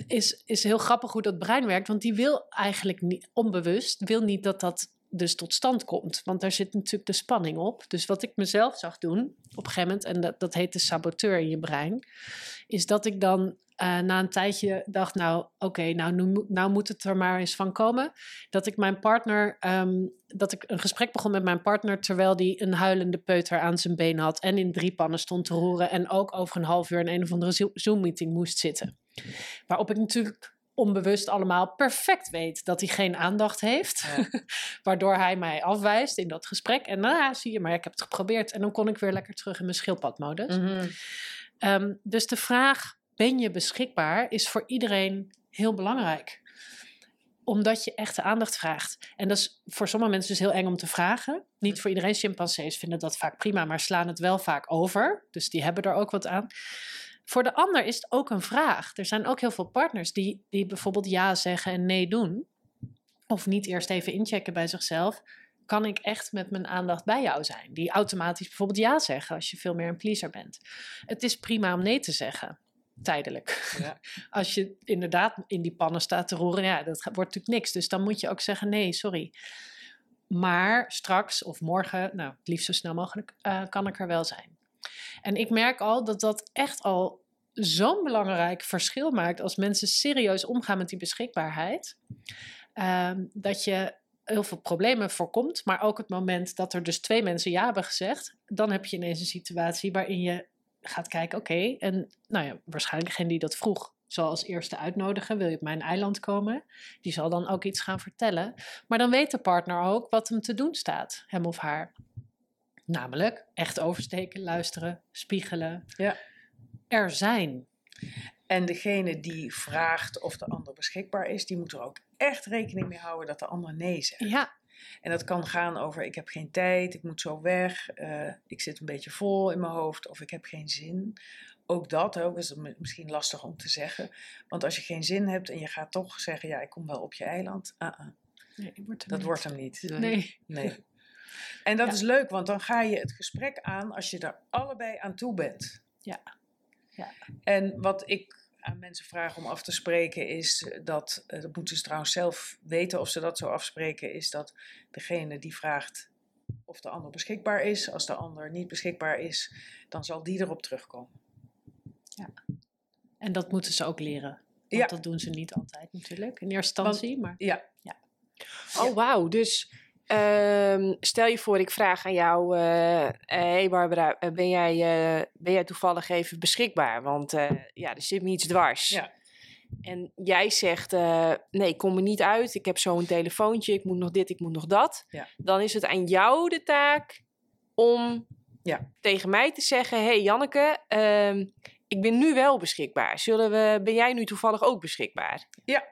B: is, is heel grappig hoe dat brein werkt. Want die wil eigenlijk niet, onbewust, wil niet dat dat dus tot stand komt. Want daar zit natuurlijk de spanning op. Dus wat ik mezelf zag doen op een gegeven moment, en dat, dat heet de saboteur in je brein, is dat ik dan uh, na een tijdje dacht, nou oké, okay, nou, nu, nou moet het er maar eens van komen. Dat ik mijn partner, um, dat ik een gesprek begon met mijn partner terwijl die een huilende peuter aan zijn been had en in drie pannen stond te roeren en ook over een half uur in een of andere Zoom-meeting moest zitten. Waarop ik natuurlijk onbewust allemaal perfect weet dat hij geen aandacht heeft. Ja. Waardoor hij mij afwijst in dat gesprek. En nou, zie je maar, ik heb het geprobeerd. En dan kon ik weer lekker terug in mijn schildpadmodus. Mm -hmm. um, dus de vraag, ben je beschikbaar, is voor iedereen heel belangrijk. Omdat je echte aandacht vraagt. En dat is voor sommige mensen dus heel eng om te vragen. Niet voor iedereen. Chimpansees vinden dat vaak prima, maar slaan het wel vaak over. Dus die hebben er ook wat aan. Voor de ander is het ook een vraag. Er zijn ook heel veel partners die, die bijvoorbeeld ja zeggen en nee doen. Of niet eerst even inchecken bij zichzelf. Kan ik echt met mijn aandacht bij jou zijn? Die automatisch bijvoorbeeld ja zeggen als je veel meer een pleaser bent. Het is prima om nee te zeggen. Tijdelijk. Ja. Als je inderdaad in die pannen staat te roeren, ja, dat wordt natuurlijk niks. Dus dan moet je ook zeggen: nee, sorry. Maar straks of morgen, nou, het liefst zo snel mogelijk, uh, kan ik er wel zijn. En ik merk al dat dat echt al zo'n belangrijk verschil maakt als mensen serieus omgaan met die beschikbaarheid. Uh, dat je heel veel problemen voorkomt, maar ook het moment dat er dus twee mensen ja hebben gezegd, dan heb je ineens een situatie waarin je gaat kijken, oké, okay, en nou ja, waarschijnlijk degene die dat vroeg, zal als eerste uitnodigen, wil je op mijn eiland komen? Die zal dan ook iets gaan vertellen. Maar dan weet de partner ook wat hem te doen staat, hem of haar. Namelijk echt oversteken, luisteren, spiegelen.
C: Ja.
B: Er zijn.
C: En degene die vraagt of de ander beschikbaar is, die moet er ook echt rekening mee houden dat de ander nee zegt.
B: Ja.
C: En dat kan gaan over ik heb geen tijd, ik moet zo weg, uh, ik zit een beetje vol in mijn hoofd of ik heb geen zin. Ook dat ook is misschien lastig om te zeggen. Want als je geen zin hebt en je gaat toch zeggen, ja, ik kom wel op je eiland. Uh -uh.
B: Nee, wordt
C: dat
B: niet.
C: wordt hem niet.
B: Nee.
C: nee. En dat ja. is leuk, want dan ga je het gesprek aan als je er allebei aan toe bent.
B: Ja. Ja.
C: En wat ik aan mensen vraag om af te spreken is dat, eh, dat moeten ze trouwens zelf weten of ze dat zo afspreken, is dat degene die vraagt of de ander beschikbaar is, als de ander niet beschikbaar is, dan zal die erop terugkomen.
B: En dat moeten ze ook leren. Want
C: Ja.
B: dat doen ze niet altijd natuurlijk, in eerste instantie. Maar
C: Ja,
A: Oh, wauw. Dus ehm, stel je voor, ik vraag aan jou: eh hey Barbara, eh, ben jij, eh, ben jij toevallig even beschikbaar? Want eh, ja, er zit me iets dwars.
C: ja,
A: En jij zegt: eh, nee, ik kom er niet uit. Ik heb zo een telefoontje. Ik moet nog dit, ik moet nog dat.
C: Ja.
A: Dan is het aan jou de taak om
C: Ja.
A: tegen mij te zeggen: hey Janneke, ehm, ik ben nu wel beschikbaar. Zullen we, ben jij nu toevallig ook beschikbaar?
C: Ja.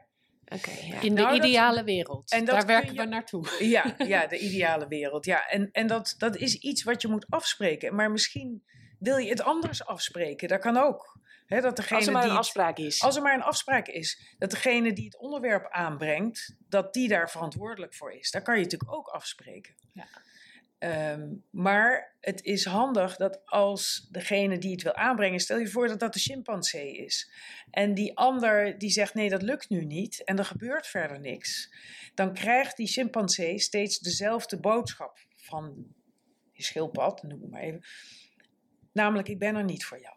A: Oké, ja.
B: in de
C: Nou, dat-
B: ideale wereld.
C: en
B: Daar werken
C: je-
B: we naartoe.
C: ja, ja, de ideale wereld. Ja. En, en dat, dat is iets wat je moet afspreken. Maar misschien wil je het anders afspreken. Dat kan ook. Hè, dat degene
A: Als er maar
C: die
A: een
C: het-
A: afspraak is.
C: Als er maar een afspraak is dat degene die het onderwerp aanbrengt, dat die daar verantwoordelijk voor is. Daar kan je natuurlijk ook afspreken.
B: Ja.
C: Ehm, maar het is handig dat als degene die het wil aanbrengen, stel je voor dat dat de chimpansee is. En die ander die zegt nee, dat lukt nu niet en er gebeurt verder niks. Dan krijgt die chimpansee steeds dezelfde boodschap van die schildpad, noem het maar even. Namelijk, ik ben er niet voor jou.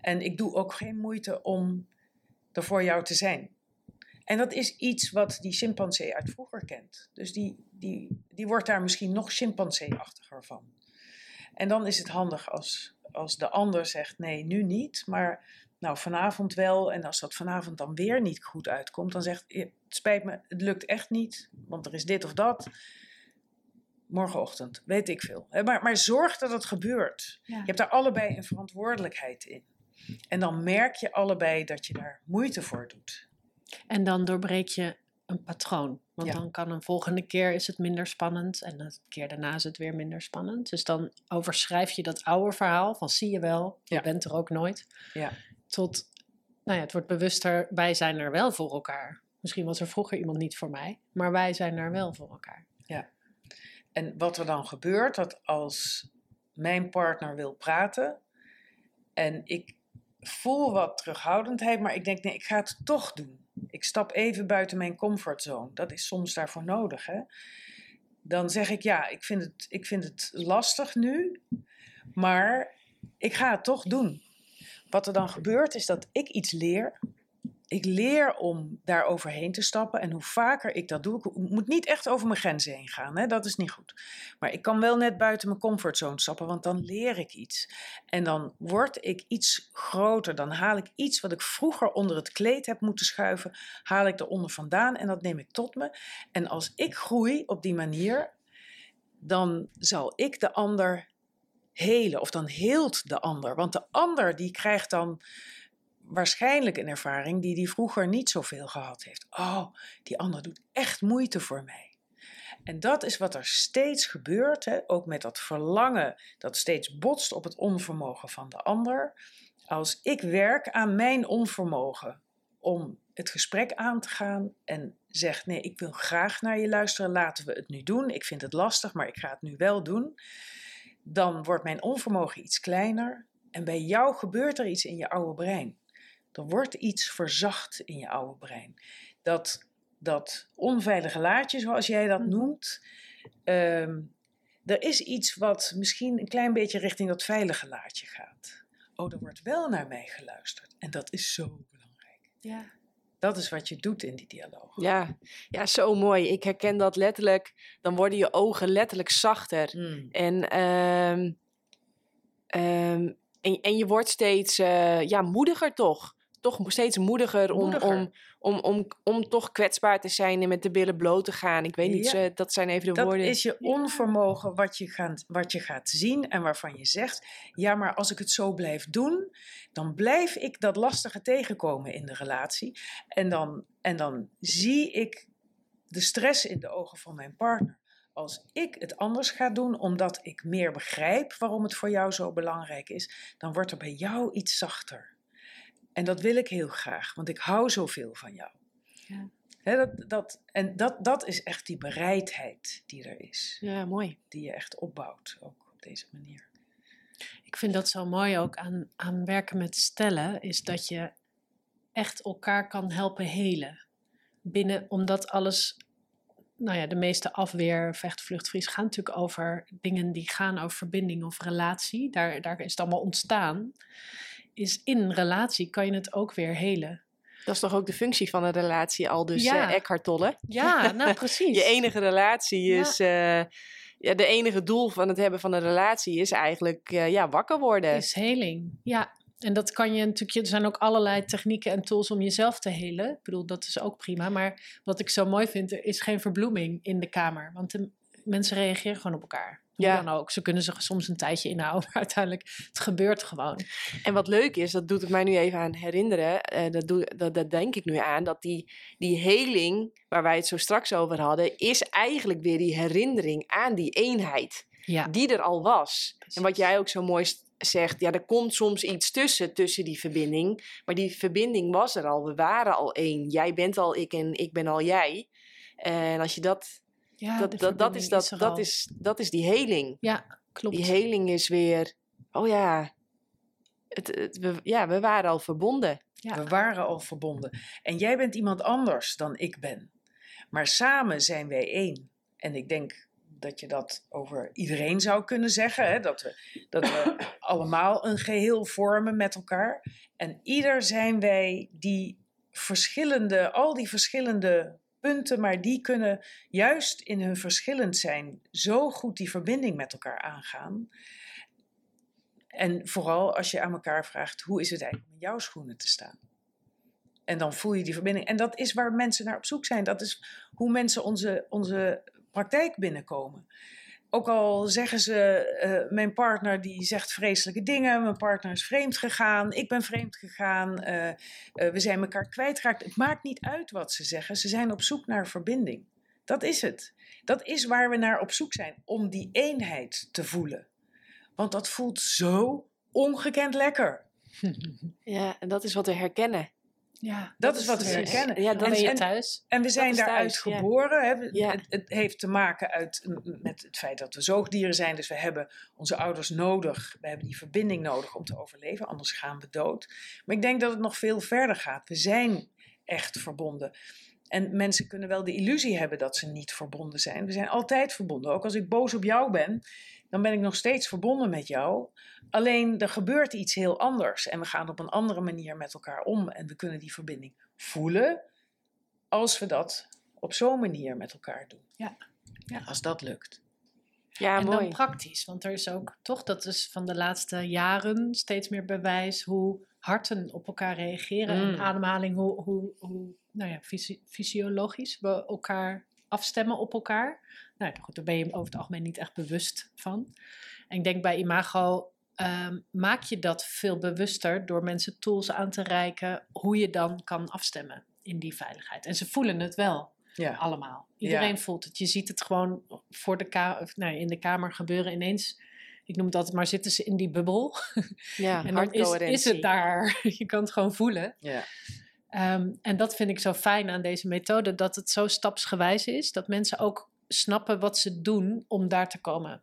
C: En ik doe ook geen moeite om er voor jou te zijn. En dat is iets wat die chimpansee uit vroeger kent. Dus die, die, die wordt daar misschien nog chimpansee-achtiger van. En dan is het handig als, als de ander zegt: nee, nu niet, maar nou vanavond wel. En als dat vanavond dan weer niet goed uitkomt, dan zegt: "Eh, het spijt me, het lukt echt niet, want er is dit of dat. Morgenochtend, weet ik veel. Maar, maar zorg dat het gebeurt.
B: Ja.
C: Je hebt daar allebei een verantwoordelijkheid in. En dan merk je allebei dat je daar moeite voor doet.
B: En dan doorbreek je een patroon. Want
C: Ja.
B: dan kan een volgende keer is het minder spannend en de keer daarna is het weer minder spannend. Dus dan overschrijf je dat oude verhaal van zie je wel, je
C: Ja.
B: bent er ook nooit.
C: Ja.
B: Tot, nou ja, het wordt bewuster, wij zijn er wel voor elkaar. Misschien was er vroeger iemand niet voor mij, maar wij zijn er wel voor elkaar.
C: En wat er dan gebeurt, dat als mijn partner wil praten en ik voel wat terughoudendheid, maar ik denk nee, ik ga het toch doen. Ik stap even buiten mijn comfortzone. Dat is soms daarvoor nodig. Hè? Dan zeg ik ja, ik vind, het, ik vind het lastig nu, maar ik ga het toch doen. Wat er dan gebeurt is dat ik iets leer. Ik leer om daar overheen te stappen. En hoe vaker ik dat doe, ik moet niet echt over mijn grenzen heen gaan. Hè? Dat is niet goed. Maar ik kan wel net buiten mijn comfortzone stappen, want dan leer ik iets. En dan word ik iets groter. Dan haal ik iets wat ik vroeger onder het kleed heb moeten schuiven, haal ik eronder vandaan en dat neem ik tot me. En als ik groei op die manier, dan zal ik de ander helen. Of dan heelt de ander. Want de ander die krijgt dan waarschijnlijk een ervaring die die vroeger niet zoveel gehad heeft. Oh, die ander doet echt moeite voor mij. En dat is wat er steeds gebeurt, hè? ook met dat verlangen dat steeds botst op het onvermogen van de ander. Als ik werk aan mijn onvermogen om het gesprek aan te gaan en zeg: Nee, ik wil graag naar je luisteren, laten we het nu doen. Ik vind het lastig, maar ik ga het nu wel doen. Dan wordt mijn onvermogen iets kleiner en bij jou gebeurt er iets in je oude brein. Er wordt iets verzacht in je oude brein. Dat, dat onveilige laadje, zoals jij dat
B: Mhm.
C: noemt, ehm, er is iets wat misschien een klein beetje richting dat veilige laadje gaat. Oh, er wordt wel naar mij geluisterd. En dat is zo belangrijk.
B: Ja.
C: Dat is wat je doet in die dialoog.
A: Ja, ja, zo mooi. Ik herken dat letterlijk. Dan worden je ogen letterlijk zachter.
C: Mm.
A: En, ehm, ehm, en, en je wordt steeds eh, ja, moediger toch? Toch steeds moediger om,
C: Moediger.
A: Om, om, om, om toch kwetsbaar te zijn en met de billen bloot te gaan. Ik weet niet,
C: Ja.
A: dat zijn even de
C: Dat
A: woorden.
C: is je onvermogen wat je, gaat, wat je gaat zien en waarvan je zegt: ja, maar als ik het zo blijf doen, dan blijf ik dat lastige tegenkomen in de relatie. En dan, en dan zie ik de stress in de ogen van mijn partner. Als ik het anders ga doen, omdat ik meer begrijp waarom het voor jou zo belangrijk is, dan wordt er bij jou iets zachter. En dat wil ik heel graag, want ik hou zoveel van jou.
B: Ja.
C: Dat, dat, en dat, dat is echt die bereidheid die er is
A: Ja, mooi.
C: die je echt opbouwt, ook op deze manier.
B: Ik vind dat zo mooi ook aan, aan werken met stellen, is dat je echt elkaar kan helpen helen. Binnen, omdat alles, nou ja, de meeste afweer, vecht, vlucht, vries gaan natuurlijk over dingen die gaan over verbinding of relatie. Daar, daar is het allemaal ontstaan. Is in een relatie kan je het ook weer helen.
A: Dat is toch ook de functie van een relatie al, dus
B: Ja.
A: eh, Eckhart Tolle.
B: Ja, nou precies.
A: Je enige relatie
B: Ja.
A: is... eh, ja, de enige doel van het hebben van een relatie is eigenlijk eh, ja, wakker worden.
B: is heling. Ja, en dat kan je natuurlijk. Er zijn ook allerlei technieken en tools om jezelf te helen. Ik bedoel, dat is ook prima. Maar wat ik zo mooi vind, er is geen verbloeming in de kamer. Want de mensen reageren gewoon op elkaar. Hoe
A: Ja.
B: dan ook. Ze kunnen zich soms een tijdje inhouden, maar uiteindelijk, het gebeurt gewoon.
A: En wat leuk is, dat doet het mij nu even aan herinneren. eh, dat, doe, dat, dat denk ik nu aan. Dat die, die heling, waar wij het zo straks over hadden, is eigenlijk weer die herinnering aan die eenheid.
B: Ja,
A: Die er al was. En wat jij ook zo mooi zegt, ja, er komt soms iets tussen, tussen die verbinding. Maar die verbinding was er al. We waren al één. Jij bent al ik en ik ben al jij. En als je dat.
B: Ja
A: dat, dat, dat, is, dat, dat, is, dat is die heling.
B: Ja, klopt.
A: Die heling is weer. Oh ja. Het, het, we, ja, we waren al verbonden.
B: Ja.
C: We waren al verbonden. En jij bent iemand anders dan ik ben. Maar samen zijn wij één. En ik denk dat je dat over iedereen zou kunnen zeggen. Hè? Dat, we, dat we allemaal een geheel vormen met elkaar. En ieder zijn wij die verschillende, al die verschillende punten, maar die kunnen juist in hun verschillend zijn zo goed die verbinding met elkaar aangaan. En vooral als je aan elkaar vraagt, hoe is het eigenlijk in jouw schoenen te staan? En dan voel je die verbinding. En dat is waar mensen naar op zoek zijn. Dat is hoe mensen onze, onze praktijk binnenkomen. Ook al zeggen ze, eh, mijn partner die zegt vreselijke dingen, mijn partner is vreemd gegaan, ik ben vreemd gegaan, eh, eh, we zijn elkaar kwijtgeraakt. Het maakt niet uit wat ze zeggen, ze zijn op zoek naar verbinding. Dat is het. Dat is waar we naar op zoek zijn, om die eenheid te voelen. Want dat voelt zo ongekend lekker.
A: Ja, en dat is wat we herkennen.
B: Ja,
C: Dat is wat we
B: precies.
C: herkennen.
A: Ja,
B: Dan ben
A: is,
B: je
C: en-
B: thuis.
C: En we zijn daaruit
A: thuis, ja.
C: geboren. Hè. We-
A: Ja.
C: Het, het heeft te maken uit, met het feit dat we zoogdieren zijn. Dus we hebben onze ouders nodig. We hebben die verbinding nodig om te overleven. Anders gaan we dood. Maar ik denk dat het nog veel verder gaat. We zijn echt verbonden. En mensen kunnen wel de illusie hebben dat ze niet verbonden zijn. We zijn altijd verbonden. Ook als ik boos op jou ben, dan ben ik nog steeds verbonden met jou. Alleen er gebeurt iets heel anders. En we gaan op een andere manier met elkaar om. En we kunnen die verbinding voelen als we dat op zo'n manier met elkaar doen.
B: Ja. Ja.
C: Als dat lukt.
A: ja,
B: en
A: mooi.
B: dan praktisch, want er is ook toch, dat is van de laatste jaren steeds meer bewijs hoe harten op elkaar reageren
C: Mm.
B: en ademhaling, hoe, hoe, hoe nou ja, fysi- fysiologisch we elkaar afstemmen op elkaar. Nou ja, goed, daar ben je over het algemeen niet echt bewust van. En ik denk bij Imago ehm, maak je dat veel bewuster door mensen tools aan te reiken hoe je dan kan afstemmen in die veiligheid. En ze voelen het wel
C: Ja.
B: allemaal. Iedereen voelt het. Je ziet het gewoon voor de ka nou, in de kamer gebeuren ineens. Ik noem het altijd maar zitten ze in die bubbel.
A: ja,
B: en dan is, is het daar. Je kan het gewoon voelen.
C: Ja.
B: Ehm, en dat vind ik zo fijn aan deze methode. Dat het zo stapsgewijs is. Dat mensen ook snappen wat ze doen om daar te komen.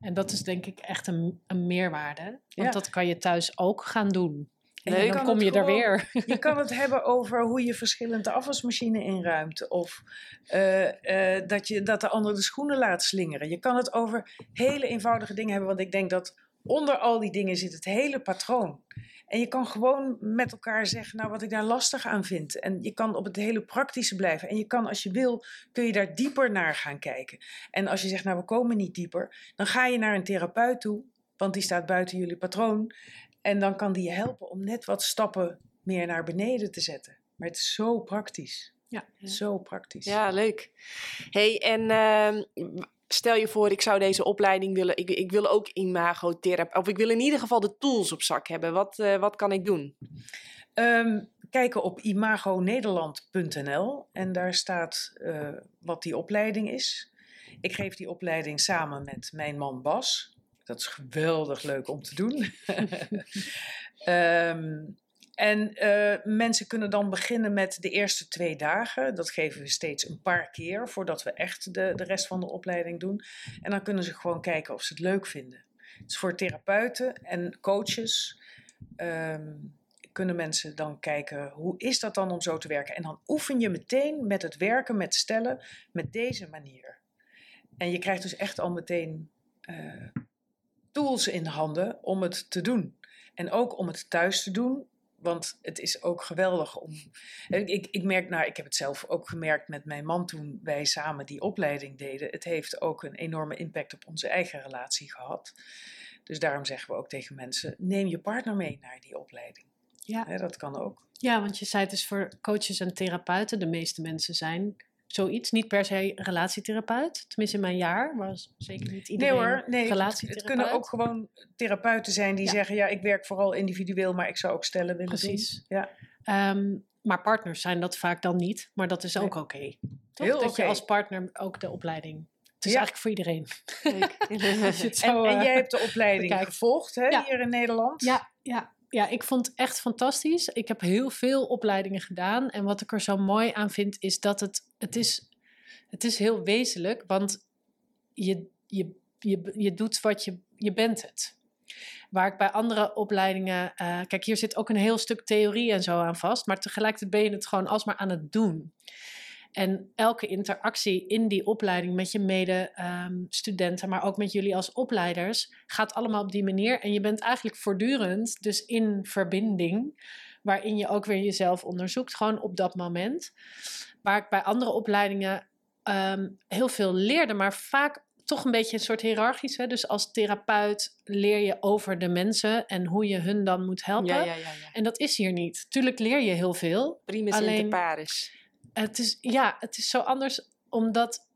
B: En dat is denk ik echt een, een meerwaarde. Want
C: Ja.
B: dat kan je thuis ook gaan doen. En dan kom je er weer.
C: Je kan het hebben over hoe je verschillende afwasmachine inruimt. Of eh, eh, dat, je, dat de ander de schoenen laat slingeren. Je kan het over hele eenvoudige dingen hebben. Want ik denk dat onder al die dingen zit het hele patroon. En je kan gewoon met elkaar zeggen, nou wat ik daar lastig aan vind. En je kan op het hele praktische blijven. En je kan, als je wil, kun je daar dieper naar gaan kijken. En als je zegt, nou we komen niet dieper, dan ga je naar een therapeut toe. Want die staat buiten jullie patroon. En dan kan die je helpen om net wat stappen meer naar beneden te zetten. Maar het is zo praktisch.
B: Ja.
C: Zo praktisch.
A: Ja, leuk. hey, en ehm, stel je voor, ik zou deze opleiding willen. Ik, ik wil ook imagotherapie. Of ik wil in ieder geval de tools op zak hebben. Wat, eh, wat kan ik doen?
C: Ehm, kijken op imagonederland.nl en daar staat eh, wat die opleiding is. Ik geef die opleiding samen met mijn man Bas. Dat is geweldig leuk om te doen. Ehm, en eh, mensen kunnen dan beginnen met de eerste twee dagen. Dat geven we steeds een paar keer voordat we echt de, de rest van de opleiding doen. En dan kunnen ze gewoon kijken of ze het leuk vinden. Dus voor therapeuten en coaches ehm, kunnen mensen dan kijken hoe is dat dan om zo te werken. En dan oefen je meteen met het werken met stellen met deze manier. En je krijgt dus echt al meteen uh, tools in handen om het te doen. En ook om het thuis te doen. Want het is ook geweldig om. Ik, ik merk, nou, ik heb het zelf ook gemerkt met mijn man toen wij samen die opleiding deden. Het heeft ook een enorme impact op onze eigen relatie gehad. Dus daarom zeggen we ook tegen mensen: neem je partner mee naar die opleiding. Ja. dat kan ook.
B: Ja, want je zei het dus voor coaches en therapeuten, de meeste mensen zijn zoiets. Niet per se relatietherapeut. Tenminste, in mijn jaar was zeker niet iedereen nee hoor, nee, relatietherapeut.
C: Het kunnen ook gewoon therapeuten zijn die zeggen... ja, ik werk vooral individueel, maar ik zou ook stellen willen
B: Precies.
C: doen. Ja.
B: Um, maar partners zijn dat vaak dan niet. Maar dat is ook oké. Okay. Heel Dat je als partner ook de opleiding... Het is eigenlijk voor iedereen.
C: en, en, jij hebt de opleiding gevolgd hè, hier in Nederland.
B: Ja, ja, ja, ik vond het echt fantastisch. Ik heb heel veel opleidingen gedaan. En wat ik er zo mooi aan vind, is dat het, het, is, het is heel wezenlijk. Want je, je, je, je doet wat je, je bent het. Waar ik bij andere opleidingen, uh, kijk, hier zit ook een heel stuk theorie en zo aan vast. Maar tegelijkertijd ben je het gewoon alsmaar aan het doen. En elke interactie in die opleiding met je medestudenten, um, maar ook met jullie als opleiders, gaat allemaal op die manier. En je bent eigenlijk voortdurend dus in verbinding, waarin je ook weer jezelf onderzoekt, gewoon op dat moment. Waar ik bij andere opleidingen um, heel veel leerde, maar vaak toch een beetje een soort hiërarchisch. Hè? Dus als therapeut leer je over de mensen en hoe je hun dan moet helpen. Ja, ja, ja, en dat is hier niet. Tuurlijk leer je heel veel.
A: Primus alleen, inter pares.
B: Het is, ja, het is zo anders omdat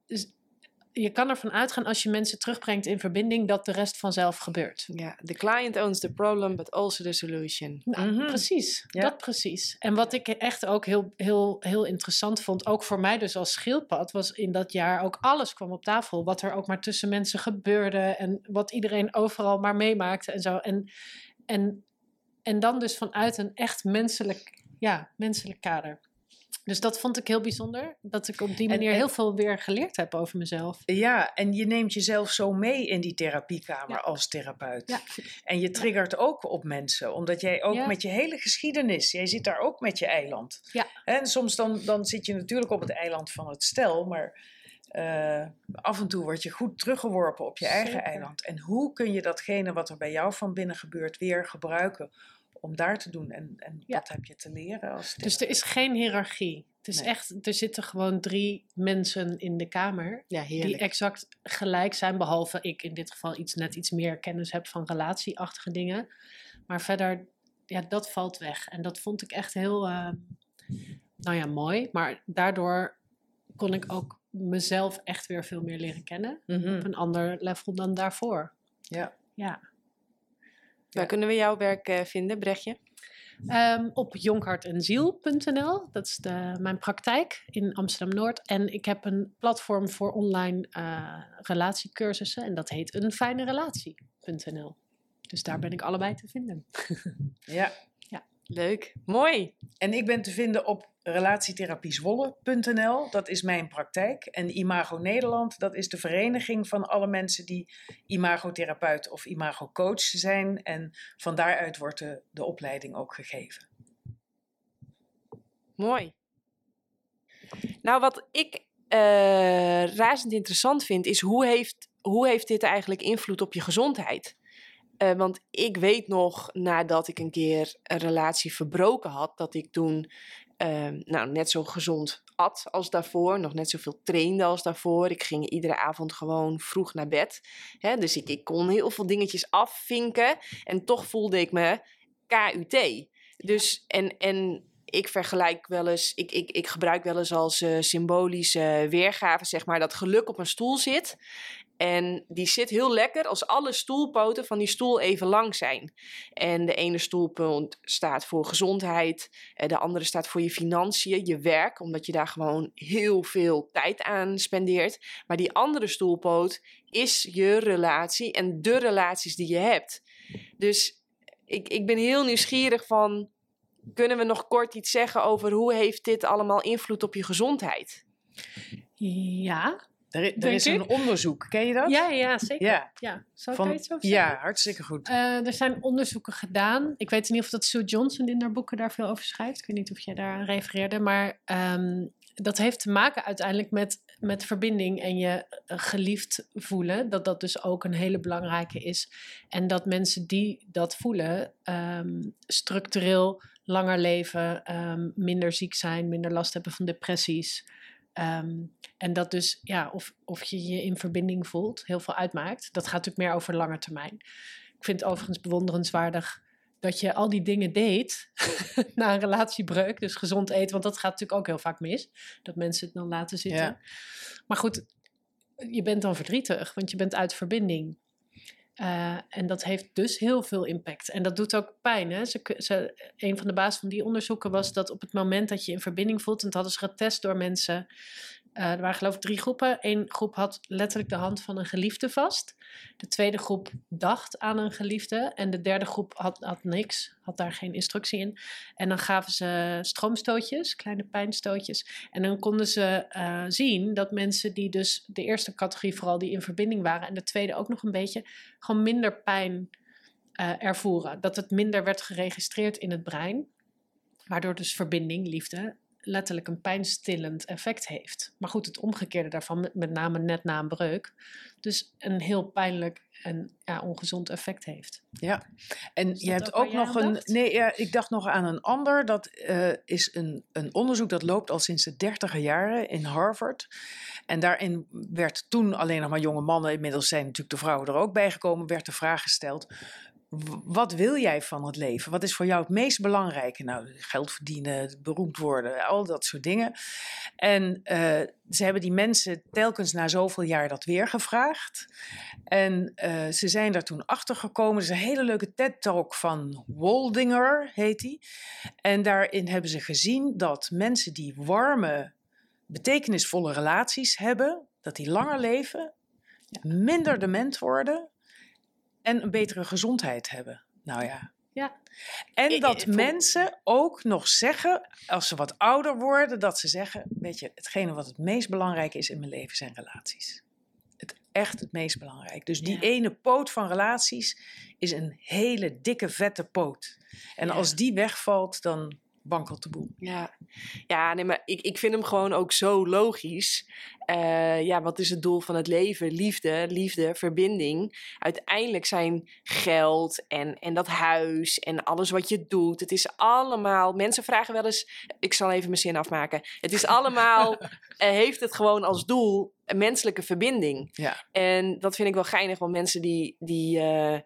B: je kan ervan uitgaan als je mensen terugbrengt in verbinding dat de rest vanzelf gebeurt.
A: Ja, the client owns the problem, but also the solution.
B: Nou, mhm. Precies, dat precies. En wat ik echt ook heel, heel, heel interessant vond, ook voor mij dus als schildpad, was in dat jaar ook alles kwam op tafel. Wat er ook maar tussen mensen gebeurde en wat iedereen overal maar meemaakte en zo. En, en, en dan dus vanuit een echt menselijk, ja, menselijk kader. Dus dat vond ik heel bijzonder. Dat ik op die manier heel veel weer geleerd heb over mezelf.
C: Ja, en je neemt jezelf zo mee in die therapiekamer als therapeut. Ja. En je triggert ook op mensen. Omdat jij ook met je hele geschiedenis, jij zit daar ook met je eiland. Ja. En soms dan, dan zit je natuurlijk op het eiland van het stel, maar uh, af en toe word je goed teruggeworpen op je eigen eiland. En hoe kun je datgene wat er bij jou van binnen gebeurt weer gebruiken om daar te doen. En, en ja. wat heb je te leren als
B: Dus er is geen hiërarchie. Het is echt, er zitten gewoon drie mensen in de kamer ja, die exact gelijk zijn, behalve ik in dit geval iets, net iets meer kennis heb van relatieachtige dingen. Maar verder, ja, dat valt weg. En dat vond ik echt heel, uh, nou ja, mooi. Maar daardoor kon ik ook mezelf echt weer veel meer leren kennen. Mhm. Op een ander level dan daarvoor.
C: Ja.
B: Ja.
A: Waar kunnen we jouw werk uh, vinden, Brechtje?
B: Um, op jonkhartenziel.nl. Dat is de, mijn praktijk in Amsterdam-Noord. En ik heb een platform voor online uh, relatiecursussen. En dat heet eenfijnerelatie.nl. Dus daar ben ik allebei te vinden.
C: ja.
A: Leuk. Mooi.
C: En ik ben te vinden op relatietherapiezwolle.nl. Dat is mijn praktijk. En Imago Nederland, dat is de vereniging van alle mensen die imagotherapeut of imagocoach zijn. En van daaruit wordt de, de opleiding ook gegeven.
A: Mooi. Nou, wat ik uh, razend interessant vind, is hoe heeft, hoe heeft dit eigenlijk invloed op je gezondheid? Uh, want ik weet nog, nadat ik een keer een relatie verbroken had, dat ik toen Ehm, nou, net zo gezond at als daarvoor, nog net zoveel trainde als daarvoor. Ik ging iedere avond gewoon vroeg naar bed. Hè? Dus ik, ik kon heel veel dingetjes afvinken en toch voelde ik me KUT. Dus en, en ik vergelijk wel eens, ik, ik, ik gebruik wel eens als uh, symbolische weergave, zeg maar, dat geluk op een stoel zit. En die zit heel lekker als alle stoelpoten van die stoel even lang zijn. En de ene stoelpoot staat voor gezondheid, eh, de andere staat voor je financiën, je werk, omdat je daar gewoon heel veel tijd aan spendeert. Maar die andere stoelpoot is je relatie en de relaties die je hebt. Dus ik, ik ben heel nieuwsgierig van, kunnen we nog kort iets zeggen over hoe heeft dit allemaal invloed op je gezondheid?
B: Ja,
C: Er, er is een onderzoek, ken je dat?
B: Ja, ja, zeker.
C: Ja.
B: Ja. Zou
C: Van,
B: daar iets over zeggen?
C: ja, hartstikke goed.
B: Eh, er zijn onderzoeken gedaan. Ik weet niet of dat Sue Johnson in haar boeken daar veel over schrijft. Ik weet niet of jij daar aan refereerde. Maar ehm, dat heeft te maken uiteindelijk met, met verbinding en je eh, geliefd voelen. Dat dat dus ook een hele belangrijke is. En dat mensen die dat voelen ehm, structureel langer leven, ehm, minder ziek zijn, minder last hebben van depressies. Ehm, en dat dus, ja, of, of je je in verbinding voelt, heel veel uitmaakt. Dat gaat natuurlijk meer over lange termijn. Ik vind het overigens bewonderenswaardig dat je al die dingen deed na een relatiebreuk. Dus gezond eten, want dat gaat natuurlijk ook heel vaak mis. Dat mensen het dan laten zitten.
C: Ja.
B: Maar goed, je bent dan verdrietig, want je bent uit verbinding. Eh, en dat heeft dus heel veel impact. En dat doet ook pijn. Hè? Ze, ze, een van de basis van die onderzoeken was dat op het moment dat je in verbinding voelt, en dat hadden ze getest door mensen. Eh, er waren geloof ik drie groepen. Eén groep had letterlijk de hand van een geliefde vast. De tweede groep dacht aan een geliefde. En de derde groep had, had niks, had daar geen instructie in. En dan gaven ze stroomstootjes, kleine pijnstootjes. En dan konden ze eh, zien dat mensen die dus de eerste categorie vooral die in verbinding waren en de tweede ook nog een beetje, gewoon minder pijn eh, ervoeren. Dat het minder werd geregistreerd in het brein, waardoor dus verbinding, liefde, letterlijk een pijnstillend effect heeft. Maar goed, het omgekeerde daarvan, met, name net na een breuk, dus een heel pijnlijk en ja, ongezond effect heeft.
C: Ja, en je hebt
B: ook
C: nog een.
B: dacht?
C: Nee, ja, ik dacht nog aan een ander. Dat eh, is een, een onderzoek dat loopt al sinds de dertiger jaren in Harvard. En daarin werd toen alleen nog maar jonge mannen, inmiddels zijn natuurlijk de vrouwen er ook bij gekomen, werd de vraag gesteld. Wat wil jij van het leven? Wat is voor jou het meest belangrijke? Nou, geld verdienen, beroemd worden, al dat soort dingen. En eh, ze hebben die mensen telkens na zoveel jaar dat weer gevraagd. En eh, ze zijn daar toen achter gekomen. Er is een hele leuke TED-talk van Waldinger, heet die. En daarin hebben ze gezien dat mensen die warme, betekenisvolle relaties hebben, dat die langer leven, minder dement worden en een betere gezondheid hebben. Nou ja.
B: Ja.
C: En dat
A: ik
C: mensen ook nog zeggen, als ze wat ouder worden, dat ze zeggen: Weet je, hetgene wat het meest belangrijk is in mijn leven zijn relaties. Het echt het meest belangrijk. Dus die
A: Ja.
C: ene poot van relaties is een hele dikke, vette poot. En
A: Ja.
C: als die wegvalt, dan wankelt de boel.
A: Ja, ja nee, maar ik, ik vind hem gewoon ook zo logisch. Eh, ja, wat is het doel van het leven? Liefde, liefde, verbinding. Uiteindelijk zijn geld en, en dat huis en alles wat je doet. Het is allemaal. Mensen vragen wel eens. Ik zal even mijn zin afmaken. Het is allemaal. eh, heeft het gewoon als doel een menselijke verbinding.
C: Ja.
A: En dat vind ik wel geinig, want mensen die. die eh,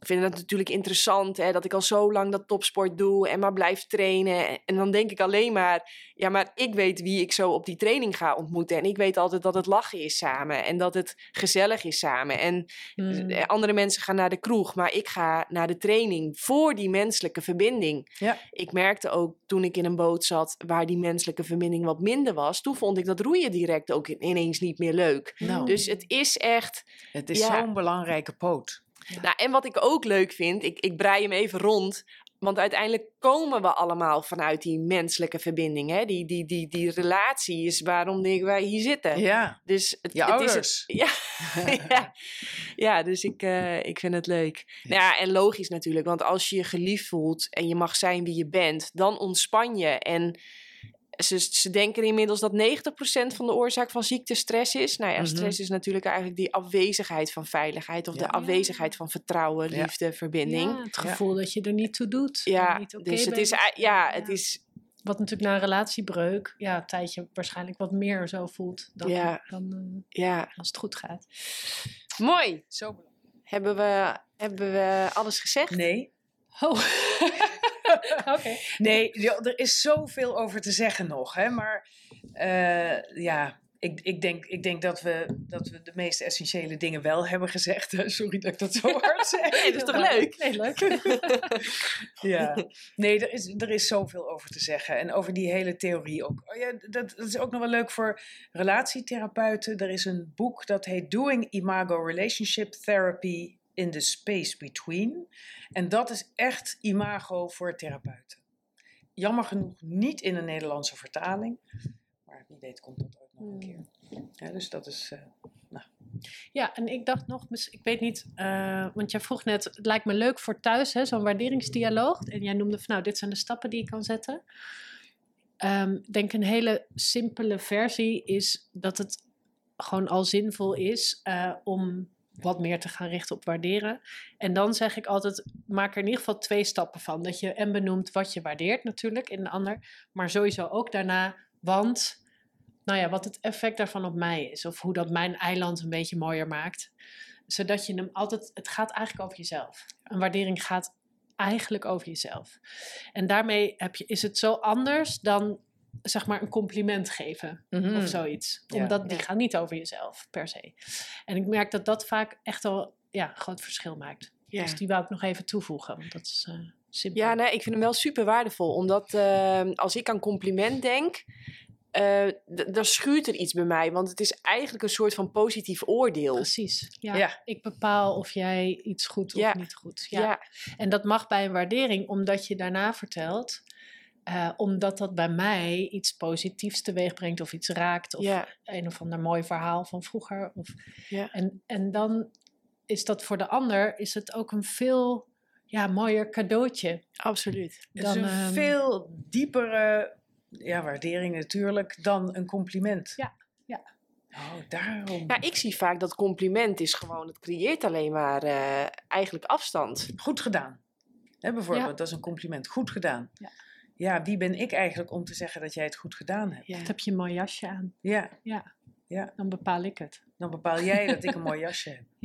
A: vinden dat natuurlijk interessant, hè, dat ik al zo lang dat topsport doe en maar blijf trainen. En dan denk ik alleen maar, ja, maar ik weet wie ik zo op die training ga ontmoeten. En ik weet altijd dat het lachen is samen en dat het gezellig is samen. En
B: Hmm.
A: eh, andere mensen gaan naar de kroeg, maar ik ga naar de training voor die menselijke verbinding.
C: Ja.
A: Ik merkte ook toen ik in een boot zat waar die menselijke verbinding wat minder was, toen vond ik dat roeien direct ook ineens niet meer leuk.
C: Nou,
A: Dus het is echt.
C: het is
A: ja.
C: zo'n belangrijke poot.
A: Nou, en wat ik ook leuk vind, ik, ik brei hem even rond. Want uiteindelijk komen we allemaal vanuit die menselijke verbinding. Hè? Die, die, die, die relatie is waarom wij hier zitten.
C: Ja,
A: Dus het,
C: je
A: het is ja, ja. ja, dus ik, eh, ik vind het leuk. Nou ja, en logisch natuurlijk, want als je je geliefd voelt en je mag zijn wie je bent, dan ontspan je. En ze, ze denken inmiddels dat 90% van de oorzaak van ziekte stress is. Nou ja,
C: Mhm.
A: stress is natuurlijk eigenlijk die afwezigheid van veiligheid of
C: Ja.
A: de afwezigheid van vertrouwen, liefde, verbinding.
B: Het gevoel dat je er niet toe doet.
A: Ja,
B: niet oké
A: dus het is, ja, het is,
B: Wat natuurlijk na een relatiebreuk, ja, een tijdje waarschijnlijk wat meer zo voelt dan,
A: Ja.
B: dan eh,
A: ja,
B: als het goed gaat.
A: mooi.
C: Zo belangrijk.
A: Hebben we, hebben we alles gezegd?
C: Nee,
B: Oh,
C: nee, er is zoveel over te zeggen nog. Hè? Maar eh, ja, ik, ik, denk, ik denk dat we, dat we de meest essentiële dingen wel hebben gezegd. Sorry dat ik dat zo hard zeg.
A: Nee, dat is toch leuk?
B: Nee, leuk.
C: Ja, nee, er is, er is zoveel over te zeggen. En over die hele theorie ook. Oh ja, dat, dat is ook nog wel leuk voor relatietherapeuten. Er is een boek dat heet Doing Imago Relationship Therapy in the Space Between. En dat is echt imago voor therapeuten. Jammer genoeg niet in een Nederlandse vertaling. Maar wie weet komt dat ook nog. een keer. Ja, dus dat is... eh,
B: Ja, en ik dacht nog, ik weet niet, eh, want jij vroeg net, het lijkt me leuk voor thuis, hè, zo'n waarderingsdialoog. En jij noemde van, nou, dit zijn de stappen die ik kan zetten. Ehm, Ik denk een hele simpele versie is dat het gewoon al zinvol is eh, om wat meer te gaan richten op waarderen. En dan zeg ik altijd, maak er in ieder geval twee stappen van. Dat je en benoemt wat je waardeert natuurlijk in de ander, maar sowieso ook daarna, want nou ja, wat het effect daarvan op mij is. Of hoe dat mijn eiland een beetje mooier maakt. Zodat je hem altijd, het gaat eigenlijk over jezelf. Een waardering gaat eigenlijk over jezelf. En daarmee heb je, is het zo anders dan zeg maar een compliment geven
C: mhm.
B: of zoiets.
C: Ja.
B: Omdat die
A: Ja.
B: gaat niet over jezelf per se. En ik merk dat dat vaak echt al ja, een groot verschil maakt.
A: Ja.
B: Dus die wou ik nog even toevoegen, want dat is eh, simpel.
A: Ja, nee, ik vind hem wel super waardevol. Omdat eh, als ik aan compliment denk, eh, dan schuurt er iets bij mij. Want het is eigenlijk een soort van positief oordeel.
B: Precies. Ja,
C: Ja.
B: Ik bepaal of jij iets goed of
A: Ja.
B: niet goed.
A: Ja,
B: Ja. En dat mag bij een waardering, omdat je daarna vertelt. Eh, omdat dat bij mij iets positiefs teweeg brengt of iets raakt. Of
A: ja,
B: een of ander mooi verhaal van vroeger. Of,
A: ja.
B: en, en dan is dat voor de ander is het ook een veel ja, mooier cadeautje.
A: absoluut.
C: Het is een
B: ehm,
C: veel diepere ja, waardering natuurlijk dan een compliment.
B: Ja, ja.
C: Oh, daarom.
A: Ja, ik zie vaak dat compliment is gewoon, het creëert alleen maar eh, eigenlijk afstand.
C: Goed gedaan. Hè, bijvoorbeeld,
B: Ja.
C: dat is een compliment. Goed gedaan.
B: Ja.
C: Ja, wie ben ik eigenlijk om te zeggen dat jij het goed gedaan hebt?
A: Ja.
B: Heb je een mooi jasje aan.
C: Ja,
B: Ja.
C: Ja.
B: Dan bepaal ik het.
C: dan bepaal jij dat ik een mooi jasje heb.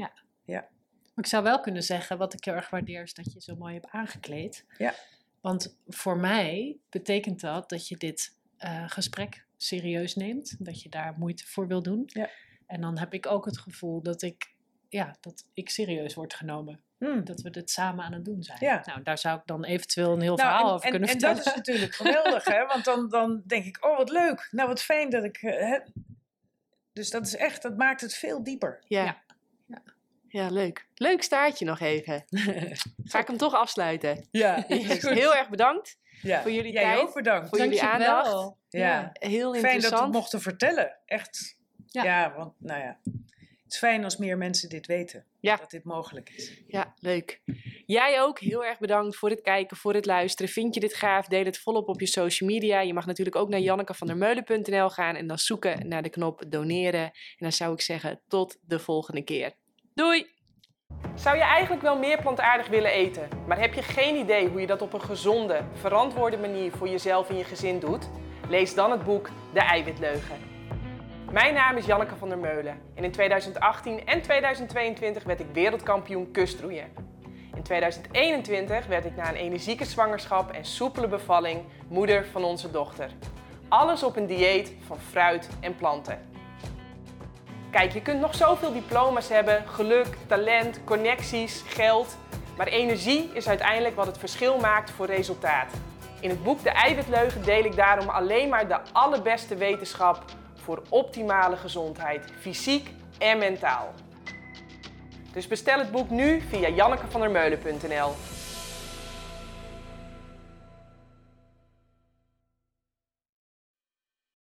B: Maar ik zou wel kunnen zeggen, wat ik heel erg waardeer, is dat je zo mooi hebt aangekleed.
C: Ja.
B: Want voor mij betekent dat dat je dit eh, gesprek serieus neemt. Dat je daar moeite voor wil doen.
C: Ja.
B: En dan heb ik ook het gevoel dat ik, ja, dat ik serieus word genomen.
C: Hmm.
B: Dat we dit samen aan het doen zijn.
C: Ja.
B: Nou, daar zou ik dan eventueel een heel
C: Nou,
B: verhaal
C: en,
B: over
C: en,
B: kunnen
C: en
B: vertellen.
C: dat is natuurlijk geweldig, hè? Want dan, dan denk ik, oh wat leuk. Nou, wat fijn dat ik... eh, hè. Dus dat is echt, dat maakt het veel dieper.
A: Ja.
B: Ja.
A: Ja. Ja, leuk. Leuk staartje nog even. Ga ik hem toch afsluiten.
C: Ja,
A: Yes, Heel erg bedankt
C: ja.
A: voor jullie
C: Jij
A: tijd.
C: ook bedankt.
A: voor jullie
B: Dankjewel.
A: aandacht.
C: Ja.
A: Heel
C: Fijn dat we
A: interessant.
C: het mochten vertellen. Echt.
B: Ja.
C: Ja. want nou ja. Is fijn als meer mensen dit weten.
A: Ja.
C: Dat dit mogelijk is.
A: Ja, leuk. Jij ook heel erg bedankt voor het kijken, voor het luisteren. Vind je dit gaaf? Deel het volop op je social media. Je mag natuurlijk ook naar jannekevandermeulen.nl gaan en dan zoeken naar de knop doneren. En dan zou ik zeggen tot de volgende keer. Doei! Zou je eigenlijk wel meer plantaardig willen eten, maar heb je geen idee hoe je dat op een gezonde, verantwoorde manier voor jezelf en je gezin doet? Lees dan het boek De Eiwitleugen. Mijn naam is Janneke van der Meulen en in 2018 en 2022 werd ik wereldkampioen kustroeien. In 2021 werd ik na een energieke zwangerschap en soepele bevalling moeder van onze dochter. Alles op een dieet van fruit en planten. Kijk, je kunt nog zoveel diploma's hebben, geluk, talent, connecties, geld. Maar energie is uiteindelijk wat het verschil maakt voor resultaat. In het boek De Eiwitleugen deel ik daarom alleen maar de allerbeste wetenschap voor optimale gezondheid, fysiek en mentaal. Dus bestel het boek nu via jannekevandermeulen.nl.